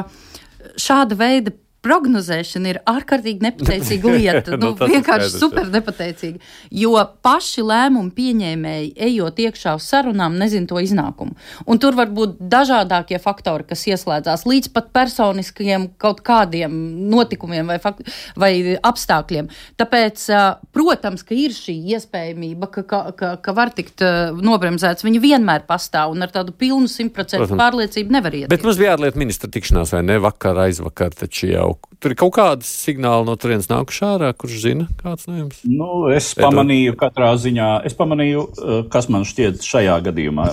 šāda veida prognozēšana ir ārkārtīgi nepateicīga lieta. nu, nu, vienkārši super nepateicīga. Jo paši lēmumu pieņēmēji, ejot iekšā uz sarunām, nezina to iznākumu. Un tur var būt dažādākie faktori, kas ieslēdzās līdz pat personiskiem kaut kādiem notikumiem vai, vai apstākļiem. Tāpēc, protams, ka ir šī iespējamība, ka, ka, ka, ka var tikt nobremzēts. Viņa vienmēr pastāv un ar tādu pilnu simtprocentu pārliecību nevar iet. Bet mums bija ārlietu ministra tikšanās, vai ne? Vakar, aizvakar, taču jau jau tur ir kaut kāda signāla no turienes nākuši ārā, kurš zina, kāds no jums? Nu, es Edo. pamanīju, katrā ziņā, es pamanīju, eh, kas man šķiet šajā gadījumā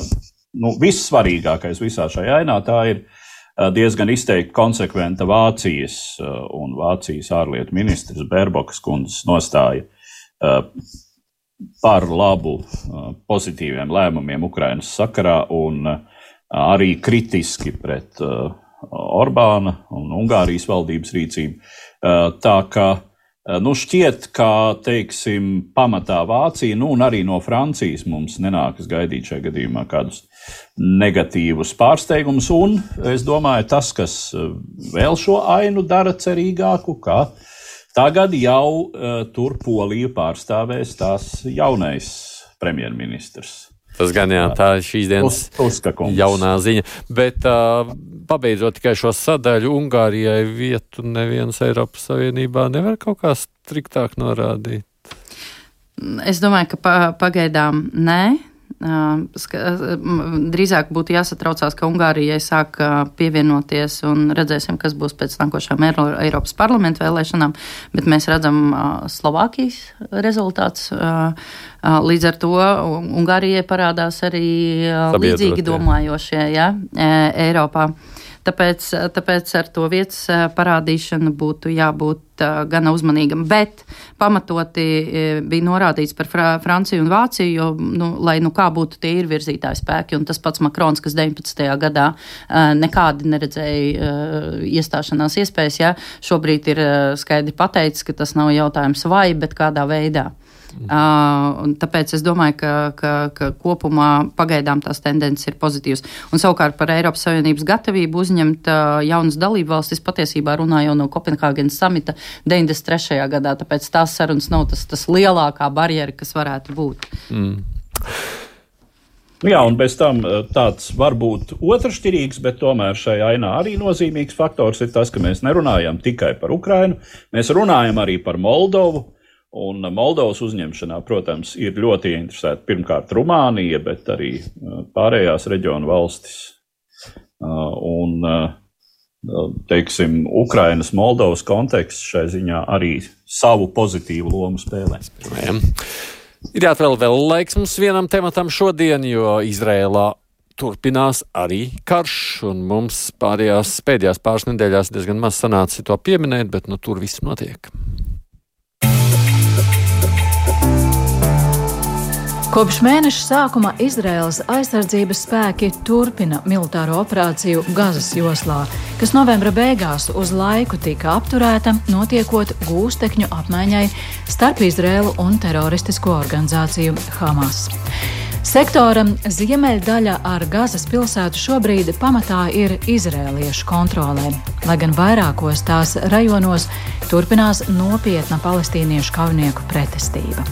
nu, vissvarīgākais visā šajā ainā. Tā ir eh, diezgan izteikti konsekventa Vācijas eh, un Vācijas ārlietu ministrs Berbokas kundzes nostāja par labu pozitīviem lēmumiem Ukrainas sakarā. Un, arī kritiski pret uh, Orbāna un Ungārijas valdības rīcību. Uh, tā kā nu, šķiet, ka teiksim, pamatā Vācija, nu, un arī no Francijas mums nenākas gaidīt šajā gadījumā kādus negatīvus pārsteigumus. Un es domāju, tas, kas vēl šo ainu dara cerīgāku, ka tagad jau tur Poliju pārstāvēs tās jaunais premjerministrs. Tas gan jā, tā ir šīs dienas Uzskakums. jaunā ziņa. Bet uh, pabeidzot tikai šo sadaļu, Ungārijai vietu neviens Eiropas Savienībā nevar kaut kā striktāk norādīt. Es domāju, ka pa, pagaidām nē. Drīzāk būtu jāsatraucās, ka Ungārijai sāk pievienoties un redzēsim, kas būs pēc nākošām Eiropas parlamenta vēlēšanām, bet mēs redzam Slovākijas rezultāts. Līdz ar to Ungārijai parādās arī līdzīgi domājošie ja, Eiropā. Tāpēc, tāpēc ar to vietas parādīšanu būtu jābūt gana uzmanīgam. Bet pamatoti bija norādīts par Fra Franciju un Vāciju, jo, nu, lai nu kā būtu, tie ir virzītāji spēki. Un tas pats Makrons, kas 19. gadā nekādi neredzēja iestāšanās iespējas, ja, šobrīd ir skaidri pateicis, ka tas nav jautājums vai, bet kādā veidā. Uh, tāpēc es domāju, ka, ka, ka kopumā pagaidām tās tendences ir pozitīvas. Un savukārt par Eiropas Savienības gatavību uzņemt uh, jaunas dalību valstis patiesībā runā jau no Kopenhāgenes samita 93. gadā, tāpēc tās sarunas nav tas, tas lielākā barjera, kas varētu būt. Mm. Jā, un bez tam tāds varbūt otršķirīgs, bet tomēr šai ainā arī nozīmīgs faktors ir tas, ka mēs nerunājam tikai par Ukrainu, mēs runājam arī par Moldovu, Un Moldovas uzņemšanā, protams, ir ļoti interesēta pirmkārt Rumānija, bet arī uh, pārējās reģionu valstis. Uh, un, uh, teiksim, Ukrainas, Moldovas konteksts šai ziņā arī savu pozitīvu lomu spēlē. Jā. Ir jāatvēl vēl laiks mums vienam tematam šodien, jo Izrēlā turpinās arī karš, un mums pārējās pēdējās pāris nedēļās diezgan maz sanāca to pieminēt, bet nu, tur viss notiek. Kopš mēneša sākuma Izraēlas aizsardzības spēki turpina militāro operāciju Gazas joslā, kas novembra beigās uz laiku tika apturēta, notiekot gūstekņu apmaiņai starp Izraēlu un teroristisko organizāciju Hamas. Sektora ziemeļdaļa ar Gazas pilsētu šobrīd pamatā ir izrēliešu kontrolē, lai gan vairākos tās rajonos turpinās nopietna palestīniešu kaujinieku pretestība.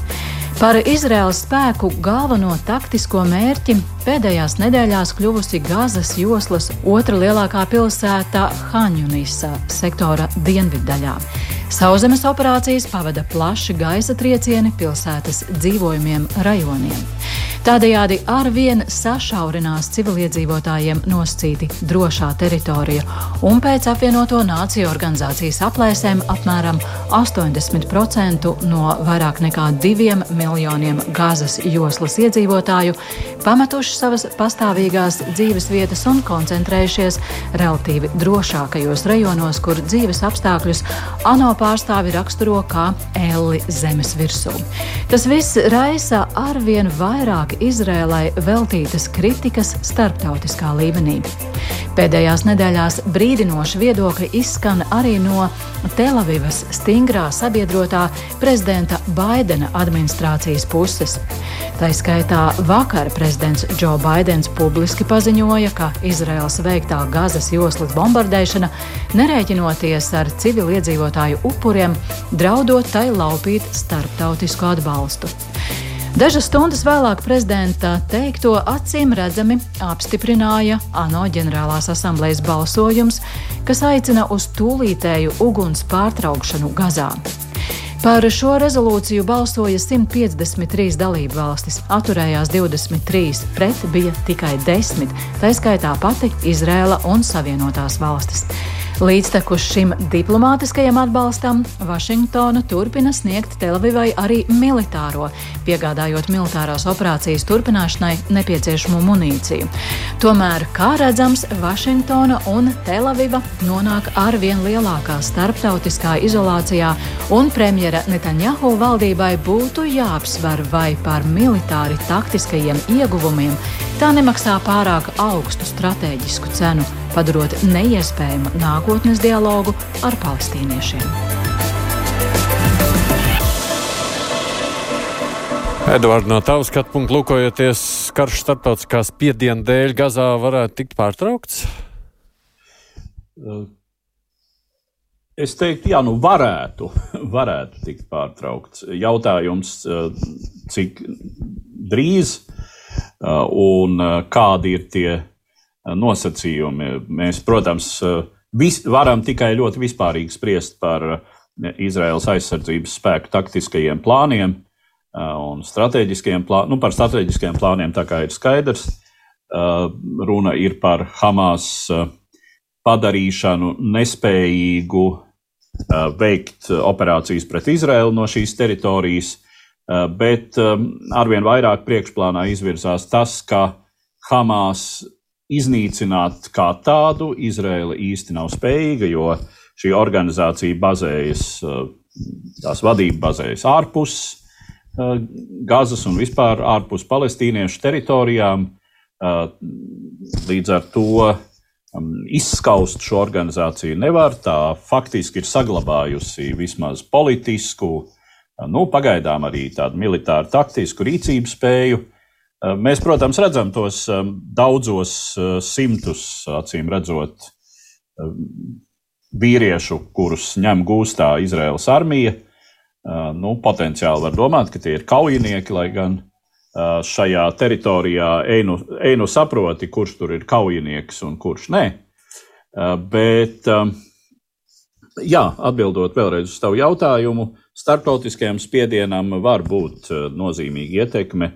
Par Izraels spēku galveno taktisko mērķi pēdējās nedēļās kļuvusi Gazas joslas otra lielākā pilsēta Haņunisa sektora dienviddaļā. Sauszemes operācijas pavada plaši gaisa triecieni pilsētas dzīvojumiem rajoniem. Tādējādi arvien sašaurinās civiliedzīvotājiem noscīti drošā teritorija, un pēc apvienoto nāciju organizācijas aplēsēm apmēram 80% no vairāk nekā diviem miljoniem Gazas joslas iedzīvotāju pametuši savas pastāvīgās dzīves vietas un koncentrējušies relatīvi drošākajos rajonos, kur dzīves apstākļus ANO pārstāvi raksturo kā elli zemes virsū. Tas viss raisa arvien vairāk Izrēlai veltītas kritikas starptautiskā līmenī. Pēdējās nedēļās brīdinoši viedokļi izskan arī no Telavivas stingrā sabiedrotā prezidenta Baidena administrācijas puses. Tā skaitā vakar prezidents Džo Baidens publiski paziņoja, ka Izraels veiktā Gazas joslas bombardēšana, nerēķinoties ar civiliedzīvotāju upuriem, draudot tai laupīt starptautisku atbalstu. Dažas stundas vēlāk prezidenta teikto acīm redzami apstiprināja ANO ģenerālās asamblejas balsojums, kas aicina uz tūlītēju uguns pārtraukšanu Gazā. Par šo rezolūciju balsoja 153 dalību valstis, atturējās 23, pret bija tikai 10, tā skaitā pati Izrēla un Savienotās valstis. Līdztekus šim diplomātiskajam atbalstam Vašingtona turpina sniegt Telavivai arī militāro, piegādājot militārās operācijas turpināšanai nepieciešamo munīciju. Tomēr, kā redzams, Vašingtona un Telaviva nonāk ar vien lielākā starptautiskā izolācijā, un premjera Netanjahu valdībai būtu jāapsver, vai par militāri taktiskajiem ieguvumiem tā nemaksā pārāk augstu strateģisku cenu, padarot neiespējamu nākotnes dialogu ar palestīniešiem. Edvards, no tavas skatu punkta, lūkojoties, karš starptautiskā spiediena dēļ Gazā varētu tikt pārtraukts? Es teiktu, jā, nu varētu, varētu tikt pārtraukts. Jautājums, eh, cik drīz eh, un eh, kādi ir tie nosacījumi. Mēs, protams, vis, varam tikai ļoti vispārīgi spriest par Izraels aizsardzības spēku taktiskajiem plāniem un strateģiskajiem plāniem. Nu, par strateģiskajiem plāniem tā kā ir skaidrs. Runa ir par Hamas padarīšanu nespējīgu veikt operācijas pret Izraelu no šīs teritorijas, bet arvien vairāk priekšplānā izvirzās tas, ka Hamas iznīcināt kā tādu Izraela īsti nav spējīga, jo šī organizācija bazējas, tās vadība bazējas ārpus Gazas un vispār ārpus palestīniešu teritorijām. Līdz ar to Um, izskaust šo organizāciju nevar. Tā faktiski ir saglabājusi vismaz politisku, nu, pagaidām arī tādu militāru taktisku rīcības spēju. Mēs, protams, redzam tos daudzos simtus, acīm redzot, vīriešu, kurus ņem gūstā Izraels armija. Nu, potenciāli var domāt, ka tie ir kaujinieki, lai gan šajā teritorijā einu, einu saproti, kurš tur ir kaujinieks un kurš nē. Bet, jā, atbildot vēlreiz uz tavu jautājumu, starptautiskajam spiedienam var būt nozīmīga ietekme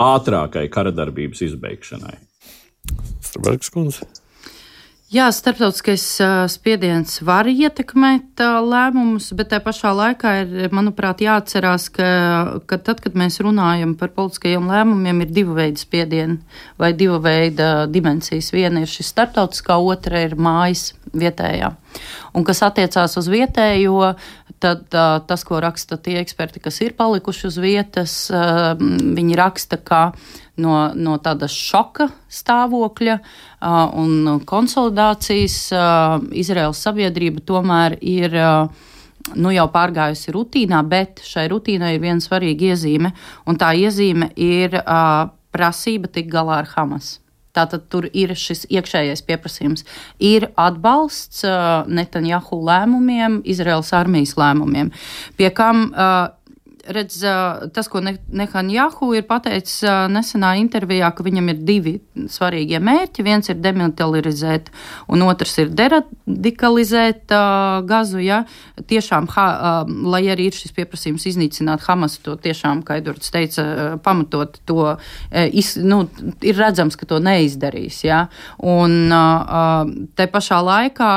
ātrākai karadarbības izbeigšanai. Strunke kundze. Jā, starptautiskais spiediens var ietekmēt lēmumus, bet tajā pašā laikā ir, manuprāt, jāatcerās, ka, ka tad, kad mēs runājam par politiskajiem lēmumiem, ir divu veidu spiedieni vai divu veidu dimensijas. Viena ir šis starptautiskā, otra ir mājas vietējā. Un kas attiecās uz vietējo, tad uh, tas, ko raksta tie eksperti, kas ir palikuši uz vietas, viņi raksta, ka no, no tāda šoka stāvokļa un konsolidācijas Izraels sabiedrība tomēr ir. Nu jau pārgājusi rutīnā, bet šai rutīnai ir viena svarīga iezīme, un tā iezīme ir prasība tikt galā ar Hamas. Tātad tur ir šis iekšējais pieprasījums. Ir atbalsts uh, Netanjahu lēmumiem, Izraels armijas lēmumiem, pie kam uh, redz, tas, ko Nehanjahu ir pateicis nesenā intervijā, ka viņam ir divi svarīgie mērķi. Viens ir demilitarizēt, un otrs ir deradikalizēt uh, gazu. Ja? Tiešām, ha, uh, lai arī ir šis pieprasījums iznīcināt Hamas, to tiešām, kā Edvards teica, uh, pamatot to, iz, nu, ir redzams, ka to neizdarīs. Ja? Un te pašā laikā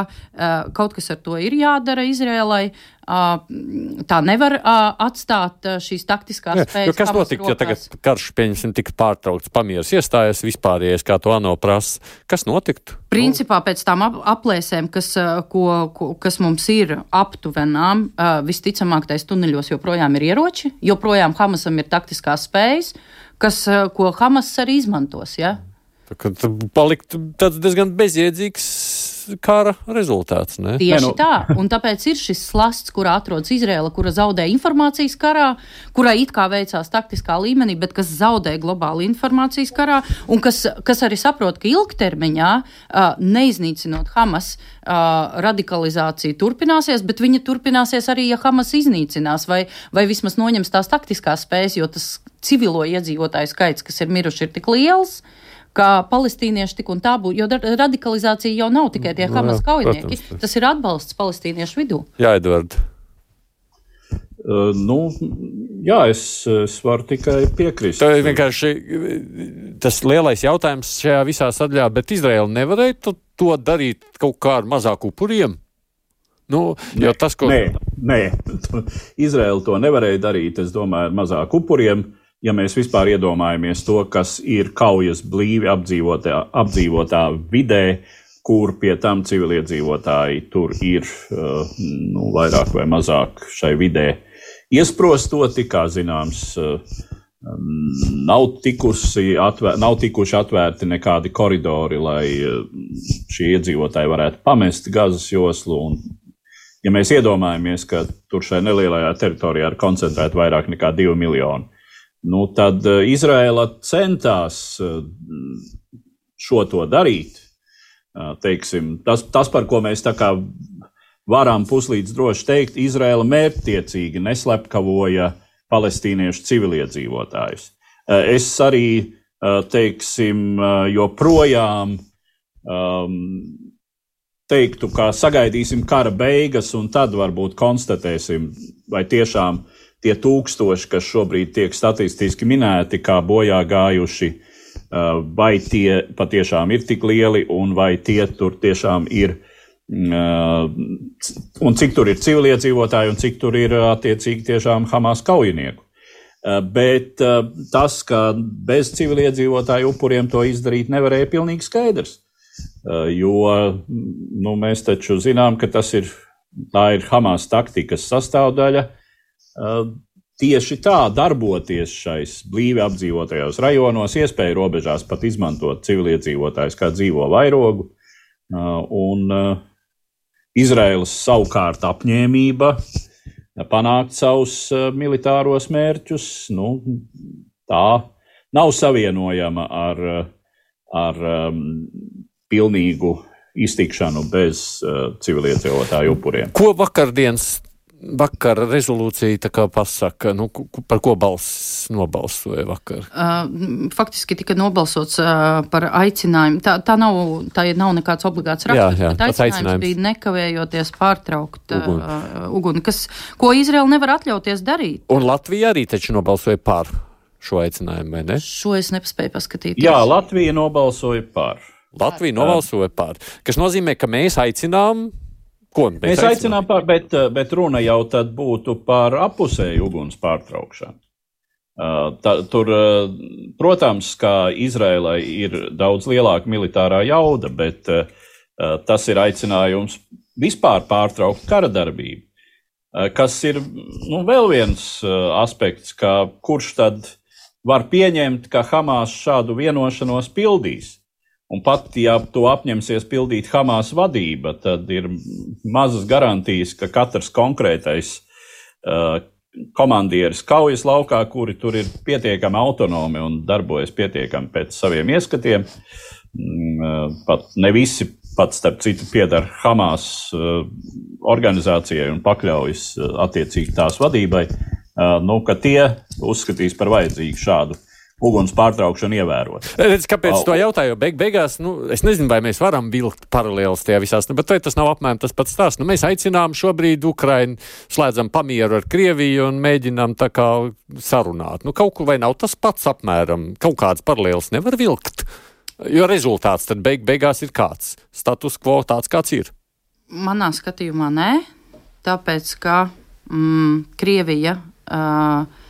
kaut kas ar to ir jādara Izrēlai. Tā nevar atstāt šīs taktiskās Jā, spējas. Kas notika, ja tagad karš, pieņemsim, tika pārtraukts, pamieras iestājas vispārējais, kā to ANO prasa? Kas notiktu? Principā pēc tām aplēsēm, kas, ko, ko, kas mums ir aptuvenām, visticamāk, tais tuneļos joprojām ir ieroči, joprojām Hamasam ir taktiskās spējas, kas, ko Hamas arī izmantos. Ja? Tā, palikt tāds diezgan bezjēdzīgs kara rezultāts. Ne? Tieši ne, nu. tā. Un tāpēc ir šis slasts, kurā atrodas Izraela, kura zaudē informācijas karā, kurai it kā veicās taktiskā līmenī, bet kas zaudē globāli informācijas karā, un kas, kas arī saprot, ka ilgtermiņā, uh, neiznīcinot Hamas, uh, radikalizācija turpināsies, bet viņa turpināsies arī, ja Hamas iznīcinās vai, vai vismaz noņems tās taktiskās spējas, jo tas civilo iedzīvotāju skaits, kas ir miruši, ir tik liels. Uh, ka palestīnieši tik un tā būtu, jo radikalizācija jau nav tikai tie Hamas no, kaujinieki, protams. tas ir atbalsts palestīniešu vidū. Jā, Edvard. Uh, nu, jā, es, es varu tikai piekrist. Tā ir vienkārši tas lielais jautājums šajā visā sadaļā, bet Izraela nevarēja to, to darīt kaut kā ar mazāku upuriem. Nu, nē, tas, ko... nē, nē, Izraela to nevarēja darīt, es domāju, ar mazāku upuriem. Uh, ja mēs vispār iedomājamies to, kas ir kaujas blīvi apdzīvotā, apdzīvotā vidē, kur pie tam civiliedzīvotāji tur ir uh, nu, vairāk vai mazāk šai vidē iesprostoti, kā zināms. Uh, Nav, tikusi, atvēr, nav tikuši atvērti nekādi koridori, lai šie iedzīvotāji varētu pamest Gazas joslu. Un, ja mēs iedomājamies, ka tur šajā nelielajā teritorijā ir koncentrēta vairāk nekā 2 miljoni, nu, tad Izraela centās šo to darīt. Teiksim, tas, tas, par ko mēs varam puslīdz droši teikt, Izraela mērķtiecīgi neslepkavoja palestīniešu civiliedzīvotājus. Es arī, teiksim, joprojām um, teiktu, ka sagaidīsim kara beigas, un tad varbūt konstatēsim, vai tiešām tie tūkstoši, kas šobrīd tiek statistiski minēti, kā bojā gājuši, uh, Uh, vai tie patiešām ir tik lieli un vai tie tur tiešām ir. Uh, un cik tur ir civiliedzīvotāji un cik tur ir uh, attiecīgi tiešām Hamas kaujinieku. Bet tas, ka bez civiliedzīvotāju upuriem to izdarīt nevarēja, ir pilnīgi skaidrs. Jo nu, mēs taču zinām, ka tas ir, ir Hamas taktikas sastāvdaļa tieši tā darboties šais blīvi apdzīvotajos rajonos, iespēju robežās pat izmantot civiliedzīvotājus kā dzīvo vairogu. Un Izraēlas savukārt apņēmība panākt savus militāros mērķus, nu, tā nav savienojama ar, ar um, pilnīgu iztikšanu bez uh, civiliedzīvotāju upuriem. Ko vakardienas vakar rezolūcija pasaka, nu, par ko balss nobalsoja vakar? Uh, faktiski tika nobalsots uh, par aicinājumu. Tā, tā, nav, tā nav nekāds obligāts raksturs, jā, jā, bet aicinājums, aicinājums bija nekavējoties pārtraukt uguni, uh, uguni kas, ko Izraela nevar atļauties darīt. Un Latvija arī taču nobalsoja par šo aicinājumu, vai ne? Šo es nespēju paskatīt. Jā, Latvija nobalsoja par. Latvija nobalsoja par, kas nozīmē, ka mēs aicinām Ko mēs, mēs aicinām par, bet, bet runa jau tad būtu par apusēju uguns pārtraukšanu. Uh, tā, tur, uh, protams, ka Izrēlai ir daudz lielāka militārā jauda, bet tas ir aicinājums vispār pārtraukt kara darbību. Kas ir nu, vēl viens aspekts, ka kurš tad var pieņemt, ka Hamas šādu vienošanos pildīs? Un pat, ja to apņemsies pildīt Hamas vadība, tad ir mazas garantijas, ka katrs konkrētais uh, komandieris kaujas laukā, kuri tur ir pietiekami autonomi un darbojas pietiekami pēc saviem ieskatiem. Mm, uh, pat ne visi, pat starp citu, piedara Hamas uh, organizācijai un pakļaujas uh, attiecīgi tās vadībai, uh, nu, ka tie uzskatīs par vajadzīgu šādu uguns pārtraukšanu ievērot. Redz, kāpēc oh. to jautāju? Beig, beigās, nu, es nezinu, vai mēs varam vilkt paralēlus tajā visās, nu, bet vai tas nav apmēram tas pats stāsts? Nu, mēs aicinām šobrīd Ukrainu, slēdzam pamieru ar Krieviju un mēģinām tā kā sarunāt. Nu, kaut kur vai nav tas pats apmēram, kaut kāds paralēls nevar vilkt, jo rezultāts tad beig, beigās ir kāds. Status quo tāds, kāds ir. Manā skatījumā nē, tāpēc, ka mm, Krievija. Uh,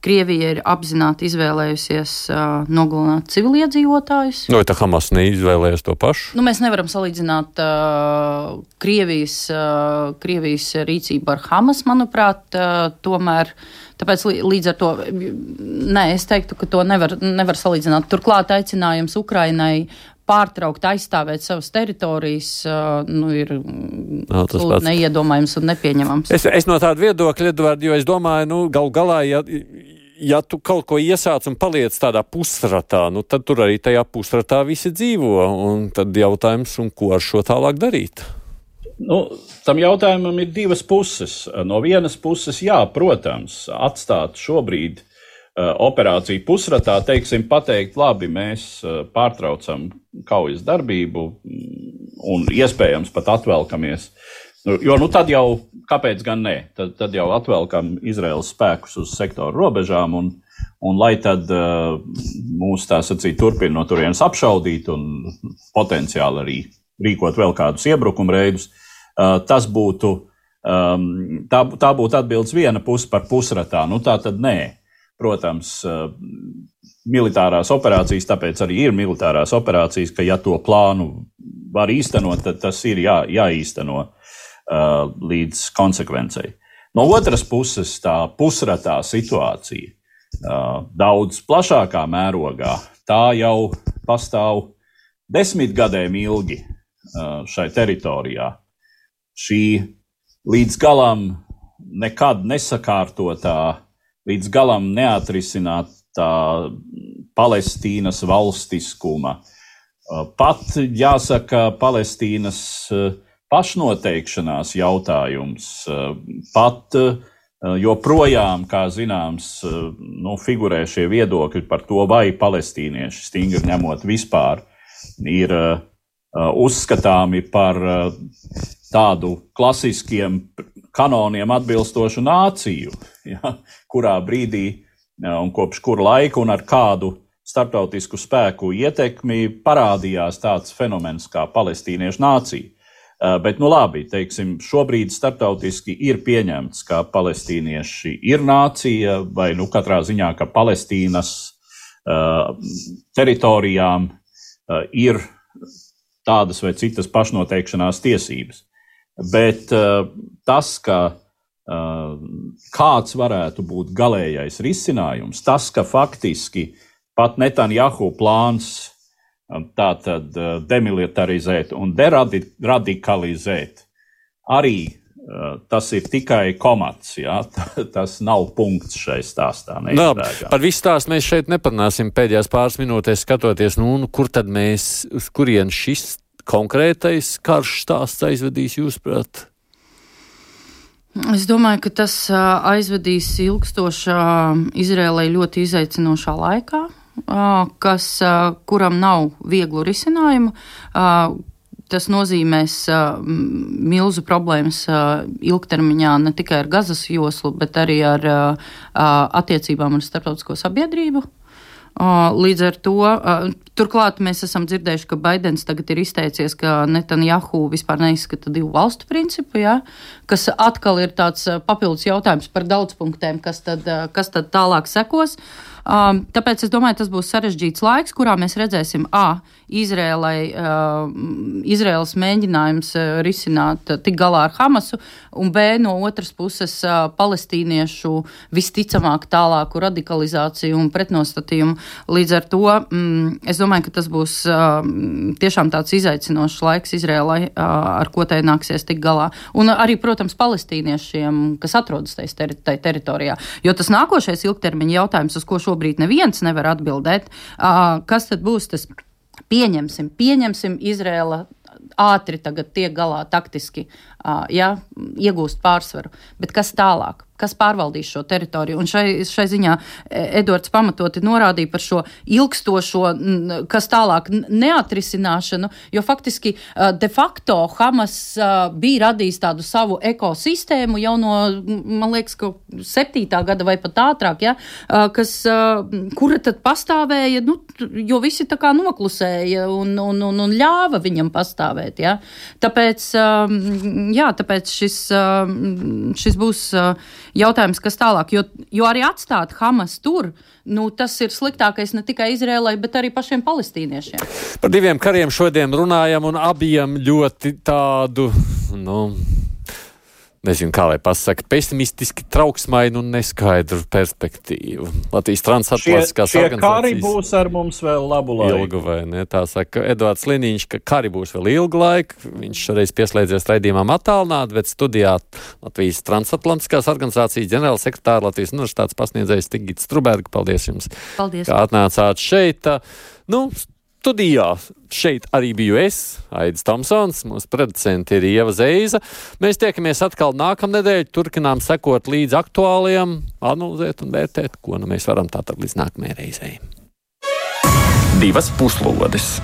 Krievija ir apzināti izvēlējusies uh, nogalināt civiliedzīvotājus. Nu, tā Hamas neizvēlējās to pašu. Nu, mēs nevaram salīdzināt uh, Krievijas, uh, Krievijas rīcību ar Hamas, manuprāt, uh, tomēr. Tāpēc līdz ar to, nē, es teiktu, ka to nevar, nevar salīdzināt. Turklāt aicinājums Ukrainai pārtraukt aizstāvēt savas teritorijas nu, ir no, neiedomājams un nepieņemams. Es, es no tāda viedokļa, Edvard, jo es domāju, nu, gal galā, ja, ja tu kaut ko iesāc un paliec tādā pusratā, nu, tad tur arī tajā pusratā visi dzīvo. Un tad jautājums, un ko ar šo tālāk darīt? Nu, tam jautājumam ir divas puses. No vienas puses, jā, protams, atstāt šobrīd operāciju pusratā, teiksim, pateikt, labi, mēs uh, pārtraucam kaujas darbību mm, un iespējams pat atvelkamies. Nu, jo nu, tad jau, kāpēc gan ne? Tad, tad jau atvelkam Izraels spēkus uz sektoru robežām, un, un lai tad uh, mūs tā sacīt, turpina no turienes apšaudīt un potenciāli arī rīkot vēl kādus iebrukumu reidus, uh, tas būtu, um, tā, tā būtu atbildes viena puse par pusratā. Nu, tā tad nē. Protams, uh, militārās operācijas, tāpēc arī ir militārās operācijas, ka ja to plānu var īstenot, tad tas ir jā, jāīsteno uh, līdz konsekvencei. No otras puses, tā pusratā situācija. daudz plašākā mērogā, tā jau pastāv desmit gadiem ilgi šai teritorijā. Šī līdz galam nekad nesakārtotā, līdz galam neatrisinātā Palestīnas valstiskuma, pat jāsaka, Palestīnas pašnoteikšanās jautājums, pat joprojām, kā zināms, nu, figurē šie viedokļi par to, vai palestīnieši, stingri ņemot vispār, ir uzskatāmi par tādu klasiskiem kanoniem atbilstošu nāciju, ja, kurā brīdī un kopš kura laika un ar kādu starptautisku spēku ietekmi parādījās tāds fenomens kā palestīniešu nācija. Bet, nu labi, teiksim, šobrīd starptautiski ir pieņemts, ka palestīnieši ir nācija, vai nu katrā ziņā, ka Palestīnas uh, teritorijām uh, ir tādas vai citas pašnoteikšanās tiesības. Bet uh, tas, ka uh, kāds varētu būt galīgais risinājums, tas, ka faktiski pat Netanjahu plāns uh, tātad demilitarizēt un deradikalizēt, arī tas ir tikai komats. Ja? Tas nav punkts šai stāstā. No, par visu stāstu mēs šeit neparunāsim pēdējās pāris minūtēs, skatoties, nu, kur tad mēs, uz kurien šis konkrētais karš stāsts aizvedīs, jūsuprāt? Es domāju, ka tas aizvedīs ilgstošā, Izrēlai ļoti izaicinošā laikā, kas, kuram nav vieglu risinājumu. Tas nozīmēs uh, milzu problēmas uh, ilgtermiņā ne tikai ar Gazas joslu, bet arī ar uh, attiecībām ar starptautisko sabiedrību. Līdz ar to, turklāt mēs esam dzirdējuši, ka Baidens tagad ir izteicies, ka Netanjahu vispār neizskata divu valstu principu, ja, kas atkal ir tāds papildus jautājums par daudzpunktiem, kas tad, kas tad tālāk sekos. Tāpēc es domāju, tas būs sarežģīts laiks, kurā mēs redzēsim, a, Izrēlai, Izrēlas mēģinājums risināt tik galā ar Hamasu, un B, no otras puses, palestīniešu visticamāk tālāku radikalizāciju un pretnostatījumu. Līdz ar to mm, es domāju, ka tas būs tiešām tāds izaicinošs laiks Izrēlai, ar ko tai nāksies tik galā. Un arī, protams, palestīniešiem, kas atrodas tajā ter teritorijā. Jo tas nākošais ilgtermiņa jautājums, uz ko šobrīd neviens nevar atbildēt, kas tad būs tas? Pieņemsim, pieņemsim Izrēla ātri tagad tiek galā taktiski, ja, iegūst pārsvaru. Bet kas tālāk? Kas pārvaldīs šo teritoriju. Un šai, šai ziņā e, Edvards pamatoti norādīja par šo ilgstošo, kas tālāk neatrisināšanu, jo faktiski de facto Hamas bija radījis tādu savu ekosistēmu jau no, man liekas, ka septītā gada vai pat ātrāk, ja, kas, kura tad pastāvēja, nu, jo visi tā kā noklusēja un, un, un, un ļāva viņam pastāvēt. Ja. Tāpēc, jā, tāpēc šis, šis būs jautājums, kas tālāk, jo, jo arī atstāt Hamas tur, nu, tas ir sliktākais ne tikai Izrēlai, bet arī pašiem palestīniešiem. Par diviem kariem šodien runājam, un abiem ļoti tādu. Nu, nezinu, kā lai pasakā, pesimistiski, trauksmainu un neskaidru perspektīvu. Latvijas transatlantiskās šie kari būs ar mums vēl labu laiku. Ilgu vai ne? Tā saka Edvards Liniņš, ka kari būs vēl ilgu laiku. Viņš šoreiz pieslēdzies raidījumam attālināt, bet studijā Latvijas transatlantiskās organizācijas ģenerālsekretāra Latvijas universitātes pasniedzējs Tigits Struberga. Paldies jums! Paldies! Kā atnācāt šeit! Nu, Studijā šeit arī biju es, Aits Tomsons, mūsu producents ir Ieva Zeiza. Mēs tiekamies atkal nākamnedēļ, turpinām sekot līdz aktuāliem, analizēt un vērtēt, ko nu mēs varam tātad līdz nākamajai reizei. Divas puslodes!